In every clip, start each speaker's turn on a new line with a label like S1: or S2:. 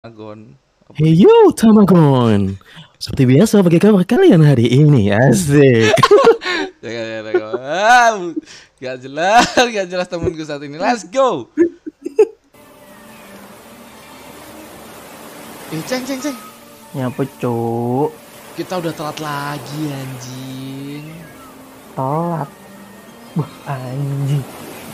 S1: Agon.
S2: Hey yo, Tamagon. Seperti biasa, bagi kabar kalian hari ini? Asik.
S1: Jangan, jangan, jangan. Ah, gak jelas, gak jelas temenku saat ini. Let's go. Eh, ceng, ceng, ceng.
S3: Nyapa cuk
S1: Kita udah telat lagi anjing.
S3: Telat Wah anjing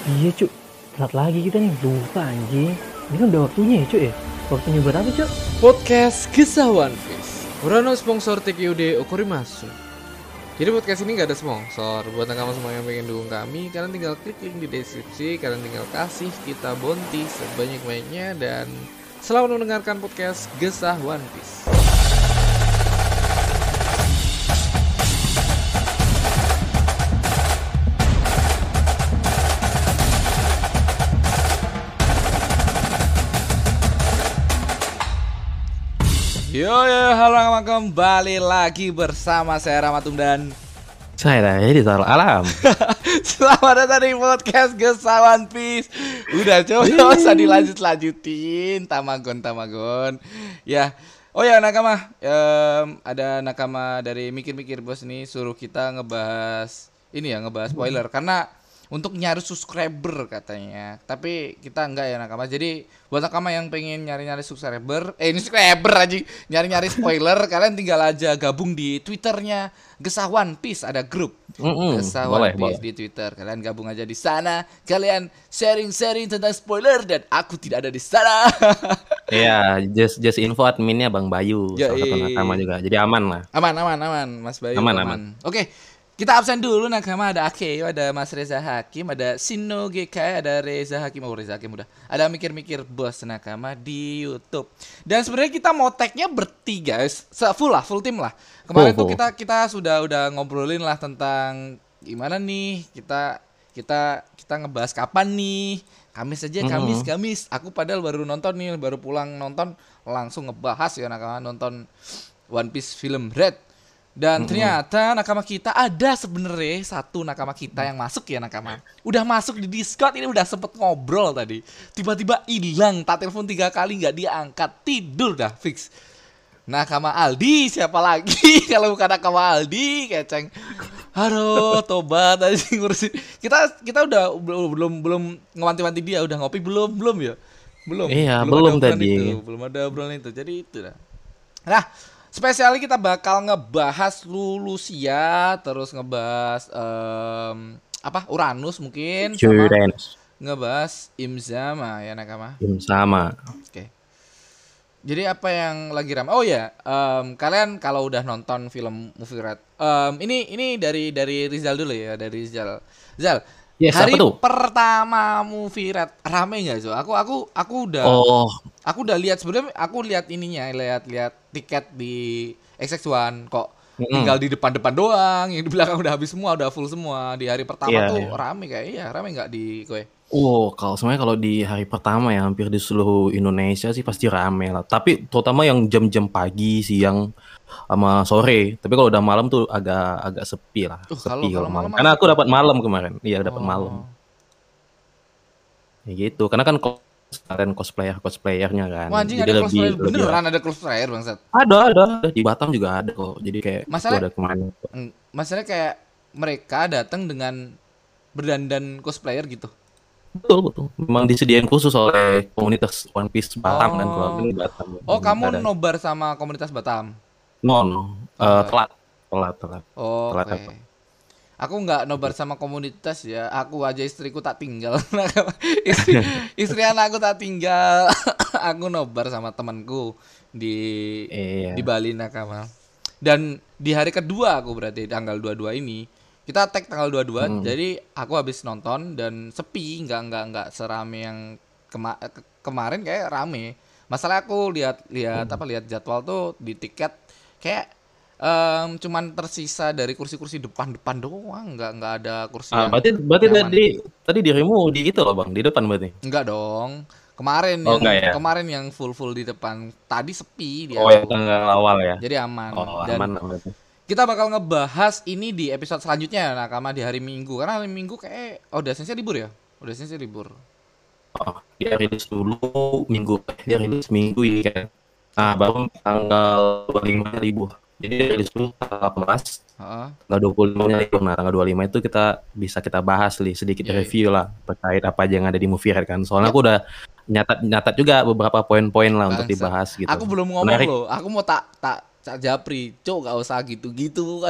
S3: Iya cuk Telat lagi kita nih Lupa anjing Ini kan udah waktunya ya cuk ya Waktunya buat apa cuk
S1: Podcast Kisah One Piece. Urano sponsor TQD Okorimasu. Jadi podcast ini nggak ada sponsor. Buat kamu semua yang pengen dukung kami, kalian tinggal klik link di deskripsi. Kalian tinggal kasih kita bonti sebanyak-banyaknya dan selamat mendengarkan podcast Gesah One Piece. Yo yo halo nakama kembali lagi bersama saya Ramatum dan
S2: Saya editor alam.
S1: Selamat datang di podcast Gesah One Piece Udah coba nggak usah dilanjut lanjutin Tamagon Tamagon. Ya Oh ya nakama. Em, Ada nakama dari mikir-mikir bos nih Suruh kita ngebahas Ini ya ngebahas spoiler. Karena untuk nyari subscriber katanya Tapi kita enggak ya nakama Jadi buat nakama yang pengen nyari-nyari subscriber Eh ini subscriber aja Nyari-nyari spoiler Kalian tinggal aja gabung di twitternya Gesah One Piece Ada grup
S2: Mm-mm,
S1: Gesah
S2: boleh,
S1: One Piece
S2: boleh.
S1: di Twitter. Kalian gabung aja di sana. Kalian sharing-sharing tentang spoiler dan aku tidak ada di sana.
S2: Iya, just just info adminnya Bang Bayu, salah satu nakama juga. Jadi aman lah.
S1: aman, aman, aman, Mas Bayu.
S2: Aman, aman.
S1: Oke, kita absen dulu nakama ada Akeo, ada Mas Reza Hakim, ada Sino GK, ada Reza Hakim, oh Reza Hakim udah. Ada mikir-mikir bos nakama di YouTube. Dan sebenarnya kita mau tag-nya bertiga, full lah, full tim lah. Kemarin
S2: Full,
S1: tuh kita kita sudah udah ngobrolin lah tentang gimana nih kita kita kita ngebahas kapan nih Kamis aja Kamis
S2: Mhm.
S1: Kamis aku padahal baru nonton nih baru pulang nonton langsung ngebahas ya nakama nonton One Piece film Red dan ternyata nakama kita ada sebenarnya satu nakama kita yang masuk ya nakama udah masuk di Discord ini udah sempet ngobrol tadi tiba-tiba hilang tak telepon tiga kali nggak diangkat tidur dah fix Nakama Aldi siapa lagi kalau bukan Nakama Aldi keceng. Aduh, tobat aja ngurusin. Kita kita udah belum belum belum ngewanti-wanti dia udah ngopi belum belum ya? Belum.
S2: Iya, belum
S1: obrolan
S2: tadi.
S1: Itu, belum ada obrolan itu. Jadi itu dah. Nah, spesialnya kita bakal ngebahas Lulusia, terus ngebahas em, apa? Uranus mungkin sama
S2: Jurens.
S1: ngebahas Imzama ya Nakama.
S2: sama.
S1: Oke. Jadi apa yang lagi ramai? Oh ya, em, kalian kalau udah nonton film Movie Red, em, ini ini dari dari Rizal dulu ya, dari Rizal. Rizal,
S2: Yes,
S1: hari pertama Movie Red rame nggak so? Aku aku aku udah
S2: Oh,
S1: aku udah lihat sebenarnya aku lihat ininya, lihat-lihat tiket di XX1 kok
S2: Mm-mm.
S1: tinggal di depan-depan doang, yang di belakang udah habis semua, udah full semua. Di hari pertama
S2: Iya,
S1: tuh
S2: iya.
S1: rame kayak iya, rame nggak di kowe?
S2: oh, kalau sebenarnya kalau di hari pertama ya hampir di seluruh Indonesia sih pasti rame lah. Tapi terutama yang jam-jam pagi, siang, sama sore. Tapi kalau udah malam tuh agak agak sepi lah.
S1: Uh,
S2: sepi
S1: kalau- kalau malam
S2: Karena
S1: masih-
S2: aku dapat malam kemarin. Iya, dapat
S1: Oh.
S2: malam. Ya gitu. Karena kan kok kalian cosplayer cosplayernya kan.
S1: Wah, anjing
S2: Jadi
S1: ada cosplayer
S2: lebih-
S1: beneran ada cosplayer bangsat.
S2: Ada, ada, ada. Di Batam juga ada kok. Jadi kayak
S1: Masalah-
S2: ada ke
S1: mana. Masalahnya kayak mereka datang dengan berdandan cosplayer gitu.
S2: Betul, betul. Memang disediain khusus oleh komunitas One Piece Batam kan
S1: Oh.
S2: kalau di Batam.
S1: Oh, kamu
S2: Ada.
S1: nobar sama komunitas Batam.
S2: No, no. Eh,
S1: Oh.
S2: telat. Telat, telat.
S1: Oh,
S2: Telat
S1: Oke.
S2: apa?
S1: Aku nggak nobar sama komunitas ya. Aku aja istriku tak tinggal. istri, istri anakku tak tinggal. aku nobar sama temanku di
S2: Iya.
S1: di Bali Nakama. Dan di hari kedua aku berarti tanggal 22 ini kita tag tanggal 22.
S2: Hmm.
S1: Jadi aku habis nonton dan sepi, nggak nggak nggak serame yang kema- ke- kemarin kayak rame. Masalah aku lihat lihat
S2: Hmm.
S1: apa lihat jadwal tuh di tiket kayak em, cuman tersisa dari kursi-kursi depan-depan doang, nggak nggak ada kursi
S2: Ah, berarti berarti
S1: nyaman.
S2: tadi tadi dirimu di itu loh, Bang, di depan berarti.
S1: Enggak dong. Kemarin
S2: Oh,
S1: yang
S2: ya?
S1: kemarin yang full-full di depan. Tadi sepi dia.
S2: Oh, yang tanggal awal ya.
S1: Jadi aman.
S2: Oh,
S1: Dan
S2: aman berarti.
S1: kita bakal ngebahas ini di episode selanjutnya Nakama di hari Minggu. Karena hari Minggu kayak oh sensei libur ya? Udah sensei libur.
S2: Oh, dia rilis dulu minggu, dia rilis minggu ini kan. Nah, baru tanggal 25 libur. Jadi dari dulu tanggal 18,
S1: Heeh.
S2: tanggal 25 libur. Nah, tanggal 25 itu kita bisa kita bahas li sedikit
S1: Iya, iya.
S2: review lah terkait apa aja yang ada di movie kan. Soalnya aku udah nyatat nyatat juga beberapa poin-poin lah untuk
S1: Bangsat.
S2: dibahas gitu.
S1: Aku belum ngomong
S2: Menarik.
S1: loh. Aku mau tak tak Cak Japri, cok gak usah gitu-gitu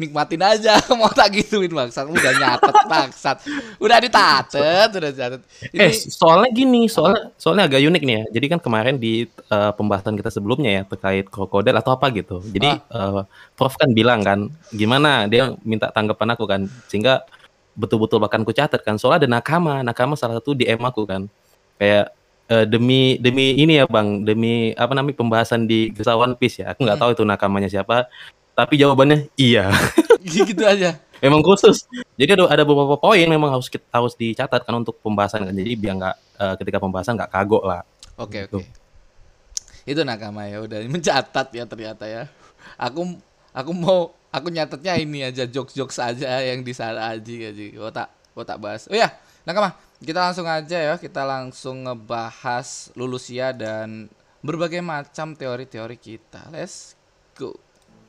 S1: nikmatin aja. Mau tak gituin bangsat udah nyatet bangsat. Udah ditatet udah catet
S2: Eh,
S1: ini
S2: soalnya gini, soalnya soalnya agak unik nih ya. Jadi kan kemarin di eh, pembahasan kita sebelumnya ya terkait krokodil atau apa gitu. Jadi eh, Prof kan bilang kan, gimana? Dia minta tanggapan aku kan, sehingga betul-betul bahkan ku catat kan. Soalnya ada nakama, nakama salah satu DM aku kan, kayak eh, demi demi ini ya bang, demi apa namanya pembahasan di Gesa One Piece ya. Aku nggak
S1: Hmm.
S2: tahu itu nakamanya siapa, tapi jawabannya iya.
S1: gitu aja
S2: Memang khusus. Jadi ada ada beberapa poin memang harus kita, harus dicatat kan untuk pembahasan kan. Jadi biar nggak eh, ketika pembahasan nggak kagok lah.
S1: Oke
S2: Gitu.
S1: oke. Itu nakama ya udah mencatat ya ternyata ya. Aku aku mau aku nyatetnya ini aja jokes-jokes aja yang di sana aja aja. Oh tak oh tak bahas. Oh ya, nakama. Kita langsung aja ya, kita langsung ngebahas Lulusia dan berbagai macam teori-teori kita. Let's go.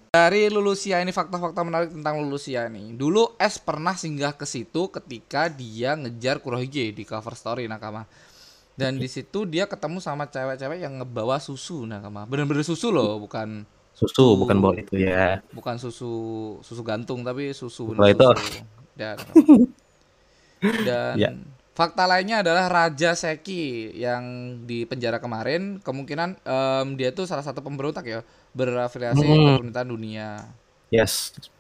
S1: Dari Lulusia ini fakta-fakta menarik tentang Lulusia nih. Dulu S pernah singgah ke situ ketika dia ngejar Kurohige di cover story Nakama. Dan di situ dia ketemu sama cewek-cewek yang ngebawa susu Nakama. Bener-bener susu loh, bukan
S2: Susu bukan bawa itu ya.
S1: bukan susu susu gantung tapi susu bener
S2: itu-
S1: susu. Dan dan
S2: Ya.
S1: Fakta lainnya adalah Raja Seki yang di penjara kemarin kemungkinan em, dia tuh salah satu pemberontak ya berafiliasi
S2: Hmm.
S1: pemerintahan dunia.
S2: Yes.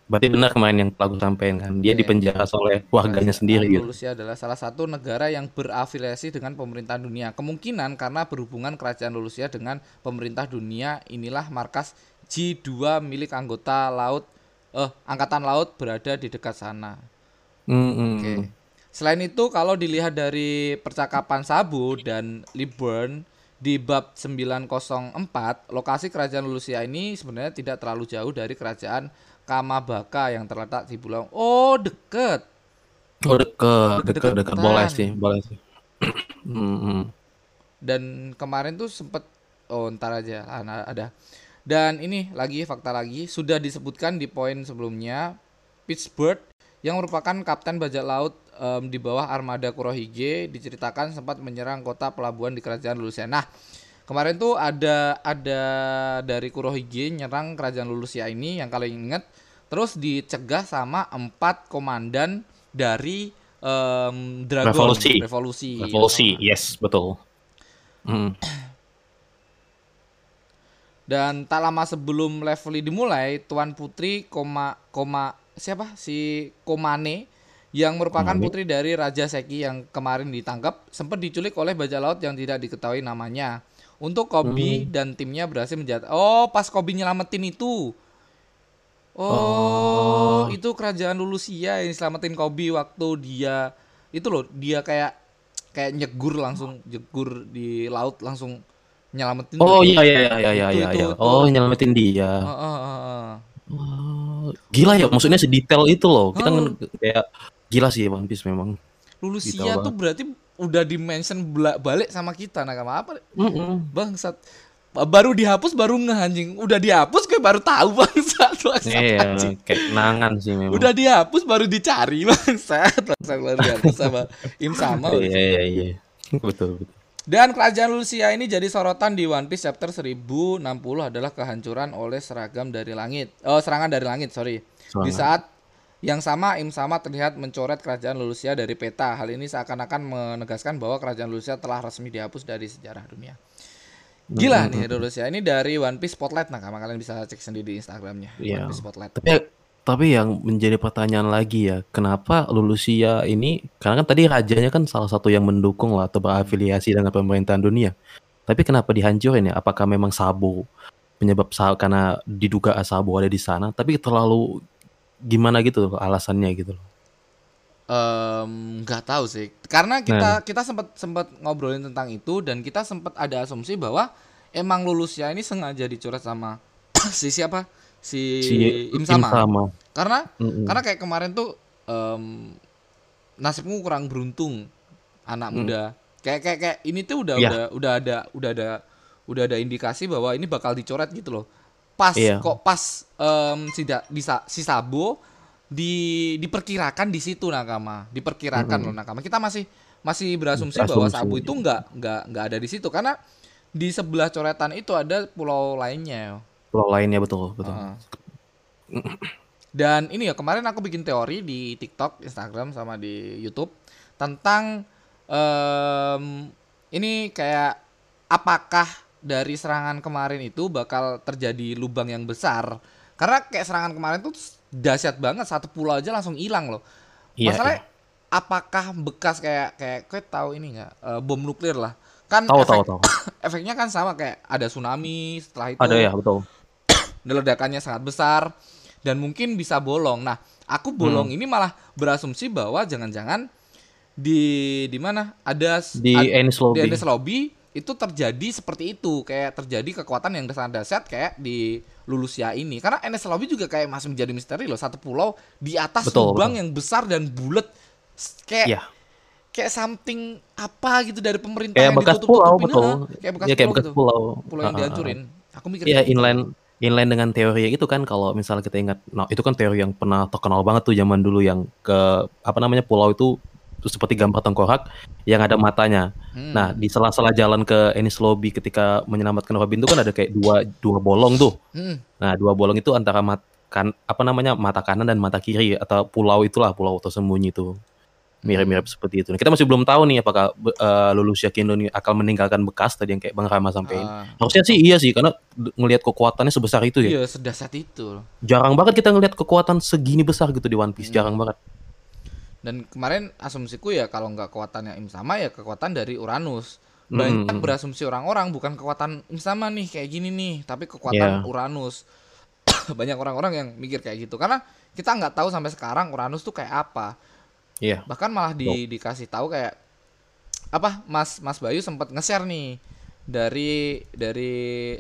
S2: Berarti benar kemarin yang telah aku sampaikan kan. Dia
S1: Iya.
S2: dipenjara oleh warganya sendiri gitu.
S1: Rusia adalah salah satu negara yang berafiliasi dengan pemerintahan dunia. Kemungkinan karena berhubungan kerajaan Rusia dengan pemerintah dunia, inilah markas G2 milik anggota laut eh angkatan laut berada di dekat sana.
S2: Mm, mm,
S1: Oke.
S2: mm.
S1: Selain itu kalau dilihat dari percakapan Sabu dan Liburn di bab 904, lokasi kerajaan Rusia ini sebenarnya tidak terlalu jauh dari kerajaan Kamabaka yang terletak di pulau. Oh, deket.
S2: Oh deket, deket, deket. Boleh sih, boleh sih.
S1: Dan kemarin tuh sempet oh ntar aja ah, nah, ada. Dan ini lagi fakta lagi sudah disebutkan di poin sebelumnya Pittsburgh yang merupakan kapten bajak laut em, di bawah armada Kurohige diceritakan sempat menyerang kota pelabuhan di kerajaan Lulusia. Nah, kemarin tuh ada ada dari Kurohige nyerang kerajaan Lulusia ini yang kalian ingat terus dicegah sama empat komandan dari em, Dragon
S2: Revolusi.
S1: Revolusi.
S2: Revolusi, yes, betul. Mm.
S1: Dan tak lama sebelum level dimulai, Tuan Putri koma koma siapa si Komane yang merupakan
S2: Komane.
S1: putri dari Raja Seki yang kemarin ditangkap sempat diculik oleh bajak laut yang tidak diketahui namanya. Untuk Kobi dan timnya berhasil menjat. Oh, pas Kobi nyelamatin itu. Oh, itu kerajaan Lulusia yang selamatin Kobi waktu dia itu loh, dia kayak kayak nyegur langsung nyegur di laut langsung nyelamatin.
S2: Oh iya iya iya iya iya. iya. Oh nyelamatin dia.
S1: Heeh, heeh, heeh.
S2: Oh, gila ya, maksudnya sedetail itu loh. Kita kan kayak gila sih One Piece memang.
S1: Lulusia tuh berarti udah dimention balik sama kita nakama apa
S2: Mm-mm.
S1: bangsat baru dihapus baru ngeh anjing udah dihapus gue baru tahu bangsat bangsat
S2: Iya,
S1: anjing.
S2: kayak kenangan sih memang.
S1: udah dihapus baru dicari bangsat bangsat luar biasa sama im sama
S2: Iya iya iya. Betul betul.
S1: Dan kerajaan Lulusia ini jadi sorotan di One Piece chapter 1060 adalah kehancuran oleh seragam dari langit oh serangan dari langit sorry di
S2: Serangan.
S1: saat yang sama Im Sama terlihat mencoret kerajaan Lulusia dari peta. Hal ini seakan-akan menegaskan bahwa kerajaan Lulusia telah resmi dihapus dari sejarah dunia. Gila nih Lulusia ini dari One Piece Spotlight nah kalian bisa cek sendiri di Instagramnya
S2: Iya.
S1: One Piece Spotlight.
S2: Tapi tapi yang menjadi pertanyaan lagi ya, kenapa Lulusia ini karena kan tadi rajanya kan salah satu yang mendukung lah atau berafiliasi dengan pemerintahan dunia. Tapi kenapa dihancurin ya? Apakah memang Sabo penyebab karena diduga Sabo ada di sana, tapi terlalu gimana gitu loh alasannya gitu loh.
S1: Nggak tahu sih karena kita kita sempat sempat ngobrolin tentang itu dan kita sempat ada asumsi bahwa emang Lulusia ini sengaja dicoret sama si siapa si,
S2: Si
S1: Im Sama.
S2: Sama.
S1: Karena
S2: Mm-mm.
S1: karena kayak kemarin tuh em, nasibmu kurang beruntung anak muda. Kayak kayak kayak ini tuh udah
S2: Iya.
S1: udah udah ada udah ada udah ada indikasi bahwa ini bakal dicoret gitu loh. Pas
S2: Iya.
S1: kok pas em, si, da- di si Sabo di diperkirakan di situ Nakama, diperkirakan loh Nakama. Kita masih masih berasumsi bahwa
S2: Berasumsi.
S1: Sabo itu nggak nggak nggak ada di situ karena di sebelah coretan itu ada pulau lainnya.
S2: Pulau lainnya betul, betul.
S1: Heeh. Dan ini ya kemarin aku bikin teori di TikTok, Instagram sama di YouTube tentang em, ini kayak apakah dari serangan kemarin itu bakal terjadi lubang yang besar? Karena kayak serangan kemarin tuh dahsyat banget satu pulau aja langsung hilang loh.
S2: Iya,
S1: Masalahnya apakah bekas kayak kayak kayak tahu ini nggak eh, bom nuklir lah? Kan
S2: Tahu
S1: efek-
S2: tahu tahu.
S1: efeknya kan sama kayak ada tsunami setelah itu
S2: Ada ya, betul.
S1: Dan ledakannya sangat besar dan mungkin bisa bolong. Nah, aku
S2: Hmm.
S1: bolong ini malah berasumsi bahwa jangan-jangan di di mana ada
S2: Di
S1: ad-
S2: Ennis Lobby.
S1: di Ennis Lobby itu terjadi seperti itu, kayak terjadi kekuatan yang sangat dahsyat kayak di Lulusia ini. Karena Ennis Lobby juga kayak masih menjadi misteri loh, satu pulau di atas
S2: Betul,
S1: lubang
S2: betul.
S1: yang besar dan bulat kayak
S2: Iya.
S1: kayak something apa gitu dari pemerintah
S2: Kayak
S1: yang
S2: bekas pulau, betul.
S1: Kayak bekas
S2: Iya, kayak
S1: pulau
S2: bekas
S1: gitu.
S2: pulau.
S1: Pulau yang dihancurin. Aku mikir
S2: Iya,
S1: kayak gitu.
S2: Inline dengan teori itu kan kalau misalnya kita ingat, nah itu kan teori yang pernah terkenal banget tuh zaman dulu yang ke apa namanya pulau itu seperti gambar tengkorak yang ada matanya.
S1: Hmm.
S2: Nah di sela-sela jalan ke Ennis Lobby ketika menyelamatkan Robin itu kan ada kayak dua dua bolong tuh.
S1: Hmm.
S2: Nah dua bolong itu antara mat, kan apa namanya mata kanan dan mata kiri atau pulau itulah pulau tersembunyi itu mirip-mirip seperti itu. Kita masih belum tahu nih apakah uh, Lulusia Kindo ini akan meninggalkan bekas tadi yang kayak Bang Rama sampein.
S1: Ah.
S2: Harusnya sih iya sih karena ngelihat kekuatannya sebesar itu ya.
S1: Iya, sedasat itu.
S2: Jarang banget kita ngelihat kekuatan segini besar gitu di One Piece, jarang banget.
S1: Dan kemarin asumsiku ya kalau nggak kekuatannya Im sama ya kekuatan dari Uranus. Banyak
S2: Mm.
S1: berasumsi orang-orang bukan kekuatan Im sama nih kayak gini nih, tapi kekuatan
S2: Iya.
S1: Uranus. Banyak orang-orang yang mikir kayak gitu karena kita nggak tahu sampai sekarang Uranus tuh kayak apa.
S2: Iya.
S1: Bahkan malah di, dikasih tahu kayak apa Mas Mas Bayu sempat nge-share nih dari dari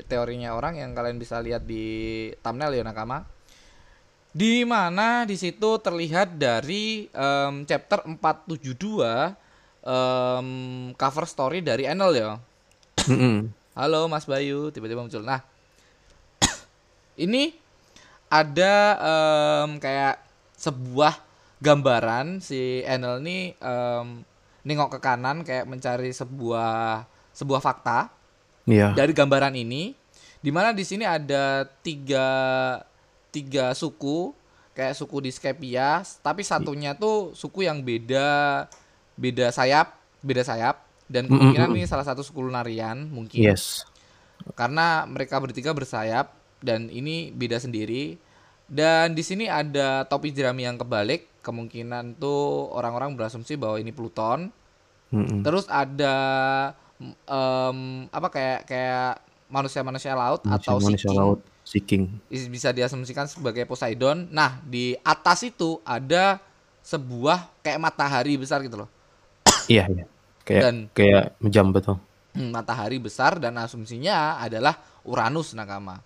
S1: teorinya orang yang kalian bisa lihat di thumbnail ya Nakama. Di mana di situ terlihat dari em, chapter 472 em, cover story dari Enel ya. Halo Mas Bayu, tiba-tiba muncul. Nah, ini ada em, kayak sebuah gambaran si Enel nih em, nengok ke kanan kayak mencari sebuah sebuah fakta
S2: Iya.
S1: dari gambaran ini di mana di sini ada tiga tiga suku kayak suku di Skepia tapi satunya tuh suku yang beda beda sayap beda sayap dan
S2: mm,
S1: kemungkinan
S2: mm.
S1: ini salah satu suku Lunarian mungkin
S2: Yes.
S1: karena mereka bertiga bersayap dan ini beda sendiri dan di sini ada topi jerami yang kebalik kemungkinan tuh orang-orang berasumsi bahwa ini Pluton
S2: Mm-mm.
S1: terus ada em, apa kayak kayak manusia-manusia laut atau
S2: Manusia
S1: Sea King.
S2: laut, Sea King.
S1: Is- bisa diasumsikan sebagai Poseidon nah di atas itu ada sebuah kayak matahari besar gitu loh
S2: Iya, iya. Kayak
S1: Dan-
S2: kayak jam betul.
S1: Hmm, matahari besar dan asumsinya adalah Uranus nakama.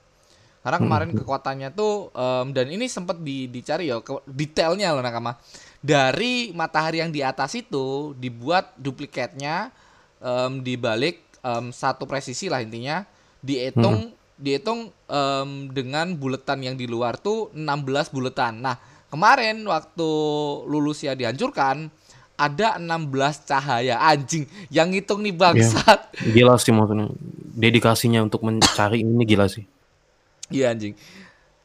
S1: Karena
S2: Hmm,
S1: kemarin kekuatannya tuh em, dan ini sempat di, dicari ya ke- detailnya loh nakama. Dari matahari yang di atas itu dibuat duplikatnya em, dibalik em, satu presisi lah intinya dihitung dihitung em, dengan buletan yang di luar tuh 16 buletan. Nah, kemarin waktu Lulusia dihancurkan ada 16 cahaya anjing yang ngitung nih bangsat.
S2: Gila sih maksudnya. Dedikasinya untuk mencari ini gila sih.
S1: Iya anjing.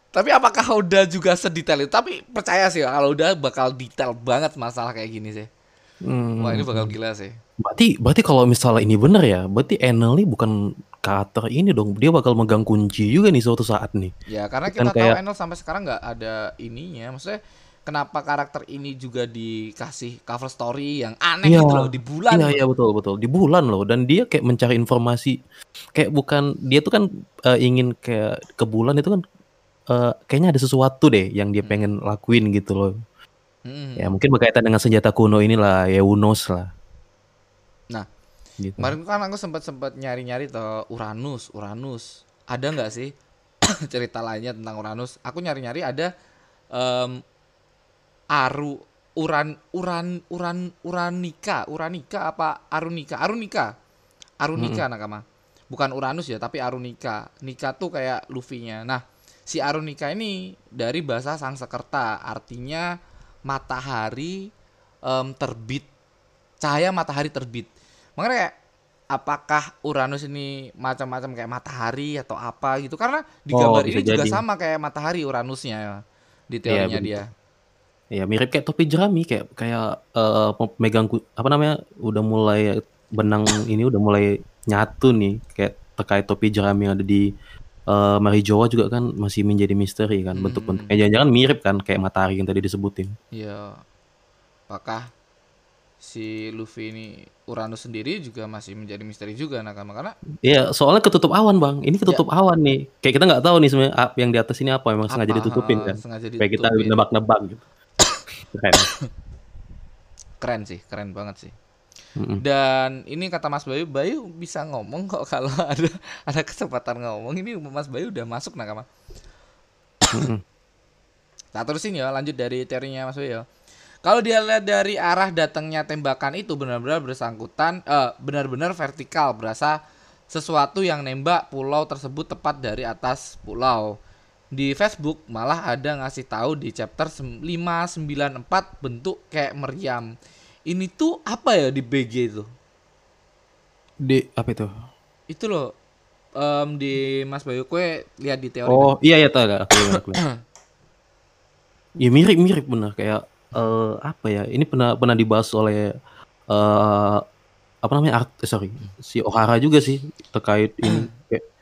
S1: Tapi apakah udah juga sedetail itu? Tapi percaya sih kalau udah bakal detail banget masalah kayak gini sih.
S2: Hmm.
S1: Wah ini bakal gila sih.
S2: Berarti berarti kalau misalnya ini bener ya, berarti Enel nih bukan karakter ini dong. Dia bakal megang kunci juga nih suatu saat nih.
S1: Ya karena
S2: Kan
S1: kita tahu
S2: kayak-
S1: Enel sampai sekarang nggak ada ininya. Maksudnya kenapa karakter ini juga dikasih cover story yang aneh
S2: Iya.
S1: gitu loh di bulan.
S2: Iya iya betul betul di bulan loh dan dia kayak mencari informasi kayak bukan dia tuh kan eh, ingin kayak ke bulan itu kan eh, kayaknya ada sesuatu deh yang dia pengen lakuin gitu loh.
S1: Hmm.
S2: Ya mungkin berkaitan dengan senjata kuno inilah ya Unos lah.
S1: Nah,
S2: Gitu.
S1: Kemarin kan aku sempat sempat nyari-nyari tuh Uranus, Uranus. Ada nggak sih cerita lainnya tentang Uranus? Aku nyari-nyari ada em, Aru Uran Uran Uran Uranika, Uranika apa Arunika? Arunika. Arunika nakama. bukan Uranus ya, tapi Arunika. Nika tuh kayak Luffy-nya. Nah, si Arunika ini dari bahasa Sangsekerta, artinya matahari em, terbit, cahaya matahari terbit. Makanya kayak apakah Uranus ini macam-macam kayak matahari atau apa gitu? Karena di
S2: Oh,
S1: gambar
S2: bisa
S1: ini juga
S2: jadi.
S1: sama kayak matahari Uranusnya ya, di
S2: Iya,
S1: teorinya
S2: betul.
S1: dia.
S2: Ya mirip kayak topi jerami kayak kayak eh, megang apa namanya udah mulai benang ini udah mulai nyatu nih kayak terkait topi jerami yang ada di eh, Mari Jawa juga kan masih menjadi misteri kan
S1: Hmm.
S2: bentuk-bentuknya jangan-jangan mirip kan kayak matahari yang tadi disebutin.
S1: Iya. Apakah si Luffy ini Uranus sendiri juga masih menjadi misteri juga nakama karena
S2: Iya soalnya ketutup awan bang ini ketutup awan nih kayak kita nggak tahu nih sebenarnya yang di atas ini apa emang sengaja
S1: apa,
S2: ditutupin
S1: eh,
S2: kan
S1: sengaja
S2: kayak kita
S1: ditutupin.
S2: nebak-nebak gitu. Keren.
S1: keren sih keren banget sih dan ini kata Mas Bayu Bayu bisa ngomong kok kalau ada ada kesempatan ngomong ini Mas Bayu udah masuk nakama
S2: Mm-mm.
S1: Nah terusin ya lanjut dari teorinya Mas Bayu ya. Kalau dia lihat dari arah datangnya tembakan itu benar-benar bersangkutan eh, benar-benar vertikal berasa sesuatu yang nembak pulau tersebut tepat dari atas pulau. Di Facebook malah ada ngasih tahu di chapter sem- 594 bentuk kayak meriam. Ini tuh apa ya di BG itu?
S2: Di apa itu?
S1: Itu loh em, di Mas Bayu kue lihat di teori
S2: Oh iya iya tahu lihat, aku. Ya mirip mirip benar kayak eh, apa ya ini pernah pernah dibahas oleh eh apa namanya art eh, sorry si Ohara juga sih terkait ini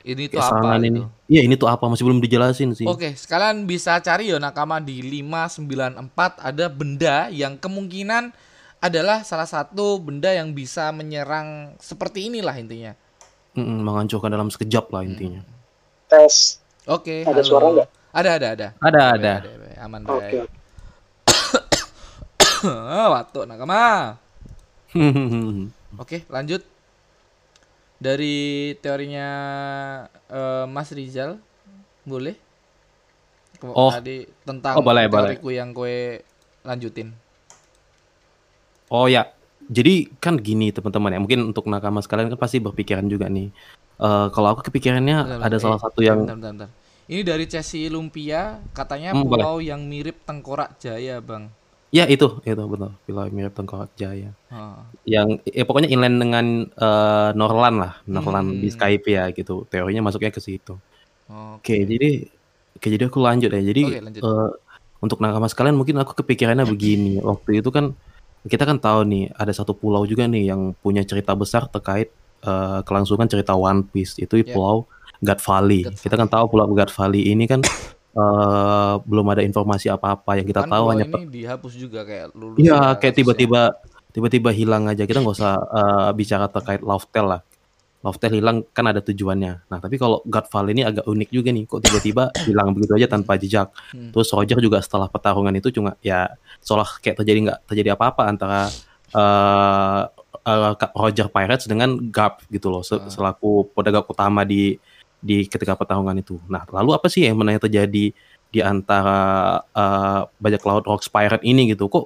S1: ini tuh apa gitu.
S2: ini. Iya ini tuh apa masih belum dijelasin sih.
S1: Oke, sekalian bisa cari ya nakama di 594 ada benda yang kemungkinan adalah salah satu benda yang bisa menyerang seperti inilah intinya.
S2: Mm-mm, menghancurkan dalam sekejap lah intinya.
S4: tes
S1: Oke,
S4: Ada
S1: halo.
S4: suara nggak?
S1: Ada, ada, ada.
S2: Ada
S1: Baik,
S2: ada.
S1: baik, baik. Aman
S4: oke
S1: baik. Waktu nakama. Oke, lanjut. Dari teorinya eh, Mas Rizal, boleh?
S2: Oh.
S1: Tadi tentang
S2: Oh, boleh, boleh.
S1: teoriku yang kue lanjutin.
S2: Oh ya, jadi kan gini teman-teman ya. Mungkin untuk nakama sekalian kan pasti berpikiran juga nih. Eh kalau aku kepikirannya
S1: Bentar,
S2: ada
S1: bentar.
S2: salah
S1: Eh,
S2: satu yang
S1: bentar, bentar, bentar. Ini dari Chelsea Lumpia, katanya
S2: Hmm, boleh.
S1: pulau yang mirip Tengkorak Jaya, Bang.
S2: Ya itu itu betul. Pulau mirip Tengkorak Jaya.
S1: Oh.
S2: yang ya pokoknya inline dengan eh, Norland lah, Norland di
S1: Hmm.
S2: Skype ya gitu. Teorinya masuknya ke situ.
S1: Oke.
S2: Oke, jadi oke jadi aku lanjut ya. Jadi
S1: Oke, lanjut.
S2: eh, untuk nakama sekalian mungkin aku kepikirannya begini. Waktu itu kan kita kan tahu nih ada satu pulau juga nih yang punya cerita besar terkait eh, kelangsungan cerita One Piece. Itu
S1: Ya.
S2: pulau God Valley.
S1: God
S2: Kita kan tahu pulau God Valley ini kan eh, belum ada informasi apa-apa yang kita
S1: Kan
S2: tahu hanya
S1: ini dihapus juga kayak lulus.
S2: Iya,
S1: ya
S2: kayak tiba-tiba tiba-tiba hilang aja. Kita nggak usah eh, bicara terkait Love Tale lah. Love Tale hilang kan ada tujuannya. Nah, tapi kalau God Valley ini agak unik juga nih. Kok tiba-tiba hilang begitu aja tanpa jejak.
S1: Hmm.
S2: Terus Roger juga setelah pertarungan itu cuma ya seolah kayak terjadi nggak terjadi apa-apa antara eh, Kak Roger Pirates dengan Garp gitu loh
S1: Ah.
S2: selaku pedagang utama di di ketika pertarungan itu. Nah, lalu apa sih yang sebenarnya terjadi di antara eh, bajak laut Rocks Pirate ini gitu? Kok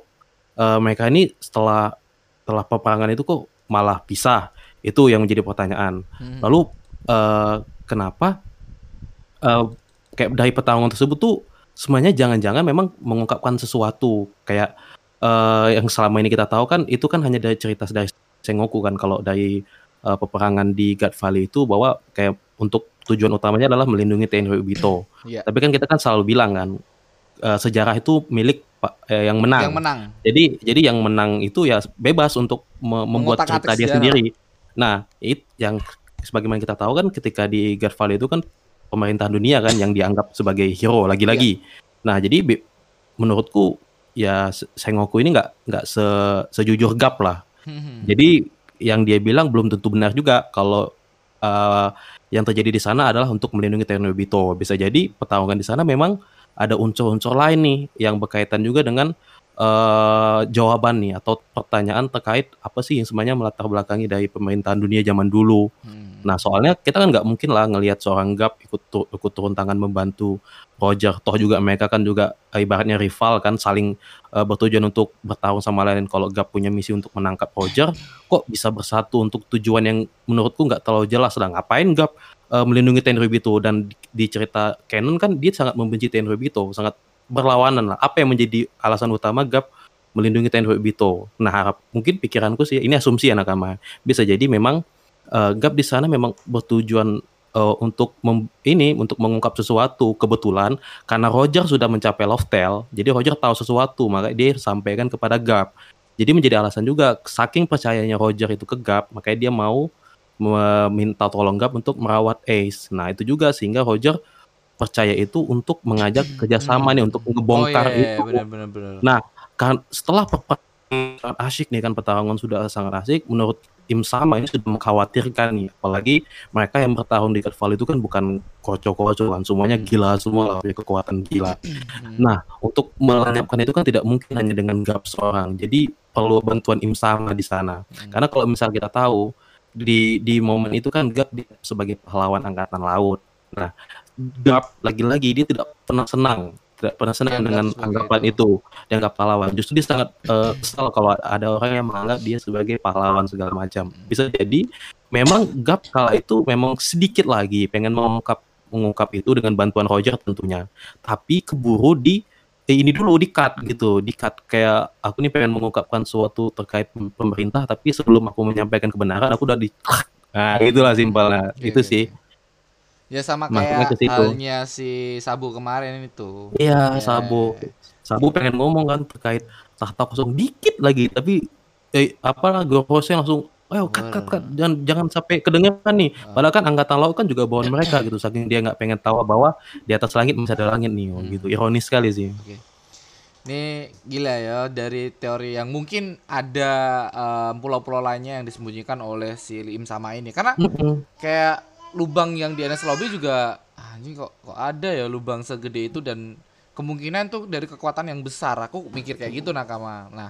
S2: eh, mereka ini setelah setelah peperangan itu kok malah pisah? Itu yang menjadi pertanyaan.
S1: Hmm.
S2: Lalu eh, kenapa eh, kayak dari pertarungan tersebut tuh semuanya jangan-jangan memang mengungkapkan sesuatu kayak eh, yang selama ini kita tahu kan itu kan hanya dari cerita dari Sengoku kan kalau dari eh, peperangan di God Valley itu bahwa kayak untuk tujuan utamanya adalah melindungi Tenryu Obito.
S1: Iya.
S2: Tapi kan kita kan selalu bilang kan eh, sejarah itu milik eh, yang menang.
S1: Yang menang.
S2: Jadi jadi yang menang itu ya bebas untuk me- membuat cerita dia
S1: sejarah.
S2: sendiri. Nah, it yang sebagaimana kita tahu kan ketika di Valley itu kan pemerintahan dunia kan yang dianggap sebagai hero lagi-lagi. Nah, jadi menurutku ya Se- Sengoku ini nggak nggak se sejujur gap lah.
S1: Hmm.
S2: Jadi yang dia bilang belum tentu benar juga kalau eh, yang terjadi di sana adalah untuk melindungi Tenryubito. Bisa jadi pertarungan di sana memang ada unsur-unsur lain nih yang berkaitan juga dengan eh jawaban nih atau pertanyaan terkait apa sih yang sebenarnya melatar belakangi dari pemerintahan dunia zaman dulu.
S1: Hmm.
S2: Nah, soalnya kita kan nggak mungkin lah ngelihat seorang Gap ikut tu- ikut turun tangan membantu Roger. Toh juga mereka kan juga eh, ibaratnya rival kan saling eh, bertujuan untuk bertarung sama lain. Kalau Gap punya misi untuk menangkap Roger, kok bisa bersatu untuk tujuan yang menurutku nggak terlalu jelas. Lah ngapain Gap eh, melindungi Tenryubito dan di, di cerita canon kan dia sangat membenci Tenryubito, sangat berlawanan lah. Apa yang menjadi alasan utama Gap melindungi Tenryubito? Nah, harap mungkin pikiranku sih ini asumsi ya nakama. Bisa jadi memang eh, Gap di sana memang bertujuan eh, untuk mem- ini untuk mengungkap sesuatu kebetulan karena Roger sudah mencapai Loftel, jadi Roger tahu sesuatu maka dia sampaikan kepada Gap. Jadi menjadi alasan juga saking percayanya Roger itu ke Gap, makanya dia mau meminta tolong Gap untuk merawat Ace. Nah itu juga sehingga Roger percaya itu untuk mengajak kerjasama nih untuk ngebongkar
S1: oh, iya, iya,
S2: itu.
S1: benar benar benar.
S2: Nah, kan setelah sangat asyik nih kan pertarungan sudah sangat asyik menurut tim sama ini sudah mengkhawatirkan nih. Apalagi mereka yang bertarung di Valley itu kan bukan kocok-kocok kan semuanya gila semua lah punya kekuatan gila. Nah untuk melenyapkan itu kan tidak mungkin hanya dengan Gap seorang. Jadi perlu bantuan Im sama di sana. Karena kalau misal kita tahu di di momen itu kan Gap sebagai pahlawan angkatan laut. Nah Gap lagi-lagi dia tidak pernah senang tidak pernah senang
S1: Dianggap
S2: dengan anggapan
S1: itu.
S2: itu dianggap pahlawan. Justru dia sangat kesal kalau ada orang yang menganggap dia sebagai pahlawan segala macam. Bisa jadi memang Gap kala itu memang sedikit lagi pengen mengungkap mengungkap itu dengan bantuan Roger tentunya. Tapi keburu di eh, ini dulu di cut gitu, di cut kayak aku nih pengen mengungkapkan sesuatu terkait pem- pemerintah tapi sebelum aku menyampaikan kebenaran aku udah di Nah, itulah simpelnya.
S1: Iya,
S2: itu
S1: iya,
S2: sih.
S1: Ya sama kayak halnya si Sabu kemarin itu.
S2: Iya,
S1: Ya.
S2: Sabo. Sabo pengen ngomong kan terkait tahta kosong dikit lagi, tapi eh apa Gorosnya langsung Ayo cut cut cut jangan jangan sampai kedengeran nih.
S1: Ah.
S2: Padahal kan angkatan laut kan juga bawaan mereka gitu. Saking dia nggak pengen tahu bahwa di atas langit masih ada langit nih,
S1: Hmm.
S2: gitu. Ironis sekali sih.
S1: Ini gila ya dari teori yang mungkin ada em, pulau-pulau lainnya yang disembunyikan oleh si Lim sama ini. Karena kayak lubang yang di NS Lobby juga anjing kok kok ada ya lubang segede itu dan kemungkinan tuh dari kekuatan yang besar. Aku mikir kayak gitu nakama. Nah,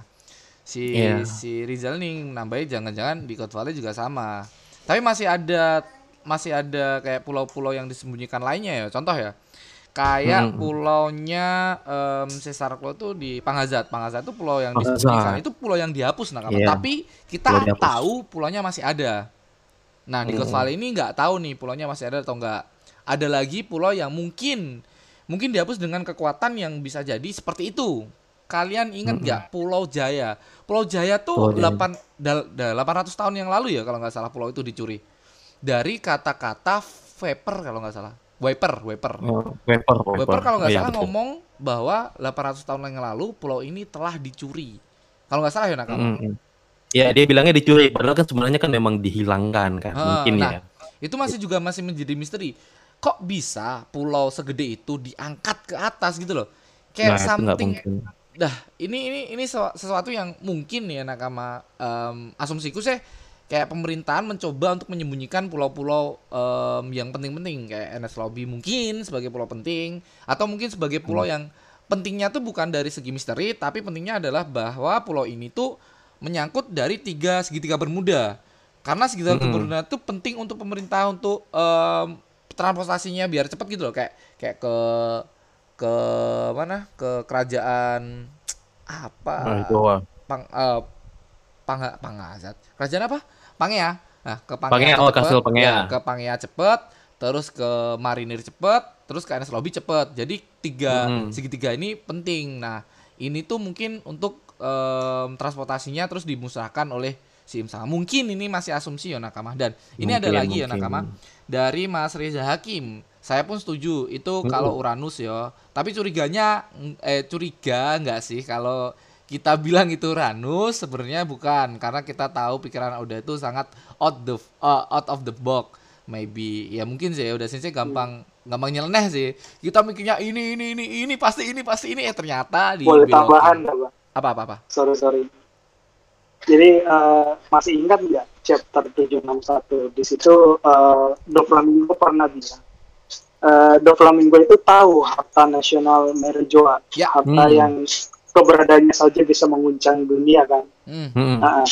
S1: si
S2: Iya.
S1: si Rizal nih nambahin jangan-jangan di Code Valley juga sama. Tapi masih ada masih ada kayak pulau-pulau yang disembunyikan lainnya ya. Contoh ya. Kayak
S2: Mm.
S1: pulaunya em Cesar Claw tuh di Pangazat. Pangazat itu pulau yang disembunyikan. Itu pulau yang dihapus nakama.
S2: Iya.
S1: Tapi kita
S2: Pulau
S1: tahu pulaunya masih ada. Nah, di Ghost
S2: Mm.
S1: Valley ini nggak tahu nih pulaunya masih ada atau nggak. Ada lagi pulau yang mungkin mungkin dihapus dengan kekuatan yang bisa jadi seperti itu. Kalian ingat nggak Pulau Jaya? Pulau Jaya tuh
S2: Pulau Jaya.
S1: 8 dal- dal- 800 tahun yang lalu ya kalau nggak salah pulau itu dicuri. Dari kata-kata Viper kalau nggak salah. Wiper, Wiper.
S2: Oh, Weper,
S1: Wiper kalau nggak
S2: Iya,
S1: salah
S2: betul.
S1: ngomong bahwa 800 tahun yang lalu pulau ini telah dicuri. Kalau nggak salah ya Nakama.
S2: Mm-mm. Ya, dia bilangnya dicuri, padahal kan sebenarnya kan memang dihilangkan kan,
S1: Ah,
S2: mungkin
S1: nah,
S2: ya.
S1: Itu masih juga masih menjadi misteri. Kok bisa pulau segede itu diangkat ke atas gitu loh?
S2: Nah,
S1: Kayak
S2: nggak
S1: something dah ini ini ini sesu- sesuatu yang mungkin ya nakama em, asumsiku sih kayak pemerintahan mencoba untuk menyembunyikan pulau-pulau em, yang penting-penting kayak NS Lobby mungkin sebagai pulau penting atau mungkin sebagai pulau
S2: Hmm.
S1: yang pentingnya tuh bukan dari segi misteri tapi pentingnya adalah bahwa pulau ini tuh menyangkut dari tiga segitiga bermuda. Karena segitiga
S2: Mm-mm.
S1: bermuda itu penting untuk pemerintah untuk em, transportasinya biar cepat gitu loh. Kayak kayak ke ke mana? Ke kerajaan apa?
S2: Nah, itu
S1: pang eh, pang pangazat kerajaan apa? Pangea. Nah ke
S2: Pangea,
S1: pangea
S2: oh,
S1: cepet,
S2: Kastil Pangea.
S1: ya, ke pangea cepet terus ke marinir cepet terus ke NS lobby cepet. Jadi tiga
S2: Mm-mm.
S1: segitiga ini penting. Nah ini tuh mungkin untuk em, transportasinya terus dimusnahkan oleh si Imsama mungkin ini masih asumsi ya nakama dan ini ada
S2: Mungkin,
S1: lagi ya
S2: mungkin.
S1: nakama dari Mas Reza Hakim. Saya pun setuju itu
S2: Hmm.
S1: kalau Uranus ya. Tapi curiganya mm, eh curiga nggak sih kalau kita bilang itu Uranus sebenarnya bukan karena kita tahu pikiran Oda itu sangat out the uh, out of the box maybe ya mungkin sih udah sih gampang gampang nyeleneh sih kita mikirnya ini ini ini ini pasti ini pasti ini eh ternyata di
S4: Boleh tambahan?
S1: Apa apa apa
S4: Sorry, sorry. Jadi eh, masih ingat nggak chapter 761 di situ uh, Doflamingo pernah bilang uh, Doflamingo itu tahu harta nasional Merjoa,
S1: Ya.
S4: harta
S2: Hmm.
S4: yang keberadaannya saja bisa menguncang dunia kan.
S1: Hmm.
S2: Mm-mm.
S4: Nah,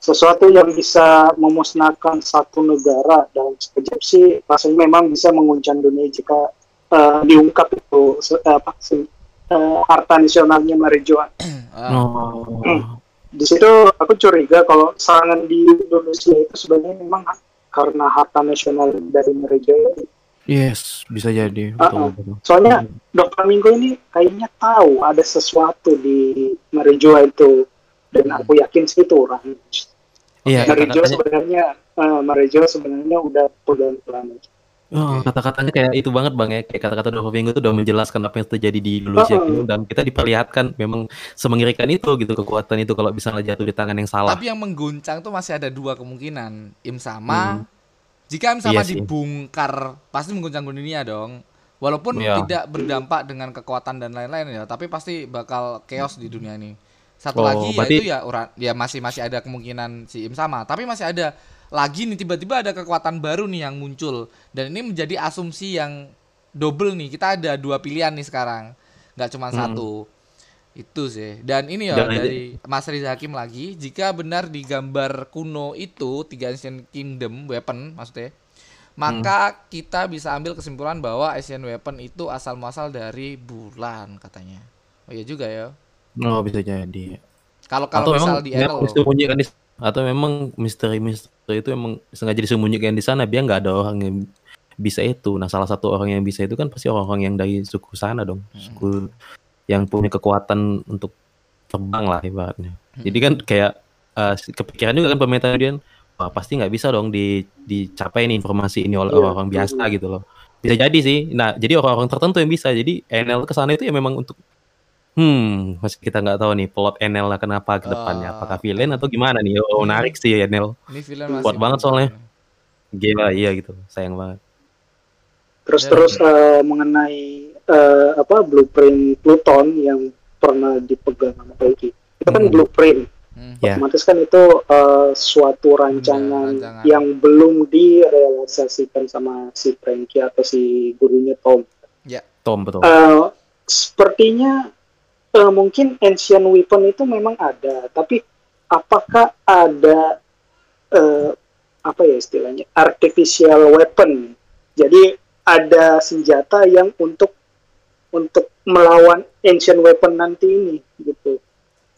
S4: sesuatu yang bisa memusnahkan satu negara dalam sekejap sih rasanya memang bisa menguncang dunia jika eh, diungkap itu se- apa se- eh, harta nasionalnya Marijoa.
S1: Ah,
S2: Oh.
S4: Di situ aku curiga kalau serangan di Indonesia itu sebenarnya memang karena harta nasional dari Marijoa ini.
S2: Yes, bisa jadi. Betul,
S4: ah.
S2: betul.
S4: Soalnya Dr. Minggu ini kayaknya tahu ada sesuatu di Marijoa itu dan aku yakin sih itu orang.
S2: Iya,
S4: Marijoa
S2: kata-katanya,
S4: sebenarnya eh, Marijoa sebenarnya udah pegang planet.
S2: Oh, kata-katanya kayak itu banget bang ya. Kayak kata-kata Dr. Minggu itu udah menjelaskan apa yang terjadi di Indonesia
S4: Oh.
S2: gitu. Dan kita diperlihatkan memang semengerikan itu gitu kekuatan itu kalau bisa jatuh di tangan yang salah.
S1: Tapi yang mengguncang tuh masih ada dua kemungkinan. Im sama. Jika Im sama
S2: Iya
S1: dibongkar, pasti mengguncang dunia dong. Walaupun
S2: Iya.
S1: tidak berdampak dengan kekuatan dan lain-lain ya, tapi pasti bakal chaos di dunia ini. Satu
S2: Oh,
S1: lagi
S2: berarti-
S1: yaitu ya ya masih masih ada kemungkinan si Im sama, tapi masih ada lagi nih tiba-tiba ada kekuatan baru nih yang muncul dan ini menjadi asumsi yang double nih. Kita ada dua pilihan nih sekarang, nggak cuma
S2: Hmm.
S1: satu. Itu sih. Dan ini ya
S2: Dan ini-
S1: dari Mas Riza Hakim lagi, jika benar di gambar kuno itu tiga Ancient Kingdom weapon maksudnya, maka kita bisa ambil kesimpulan bahwa Asian weapon itu asal muasal dari bulan katanya. Oh iya juga ya.
S2: Oh, bisa jadi.
S1: Kalau kalau misal di Errol,
S2: disembunyikan di atau memang misteri-misteri itu memang sengaja disembunyikan di sana biar nggak ada orang yang bisa itu. Nah, salah satu orang yang bisa itu kan pasti orang-orang yang dari suku sana dong, suku yang punya kekuatan untuk terbang lah ibaratnya. Jadi kan kayak eh, kepikiran juga kan pemerintah dia wah pasti nggak bisa dong di dicapai nih informasi ini oleh
S4: Iya.
S2: orang-orang biasa gitu loh. Bisa jadi sih. Nah, jadi orang-orang tertentu yang bisa. Jadi NL ke sana itu ya memang untuk Hmm, masih kita nggak tahu nih plot NL lah kenapa ke depannya.
S1: Ah.
S2: Apakah villain atau gimana nih? Oh, menarik sih ya NL.
S1: ini film masih
S2: kuat banget soalnya. Gila, iya gitu. Sayang banget.
S4: Terus terus eh, mengenai eh, apa blueprint Pluton yang pernah dipegang sama Taiki. Itu kan
S2: Hmm.
S4: blueprint.
S1: Hmm.
S2: Ya.
S4: Otomatis kan itu eh, suatu rancangan
S1: rancangan.
S4: yang belum direalisasikan sama si Frankie atau si gurunya Tom.
S2: Tom betul.
S4: Eh, sepertinya eh, mungkin ancient weapon itu memang ada, tapi apakah ada eh, apa ya istilahnya artificial weapon? Jadi ada senjata yang untuk untuk melawan ancient weapon nanti ini gitu.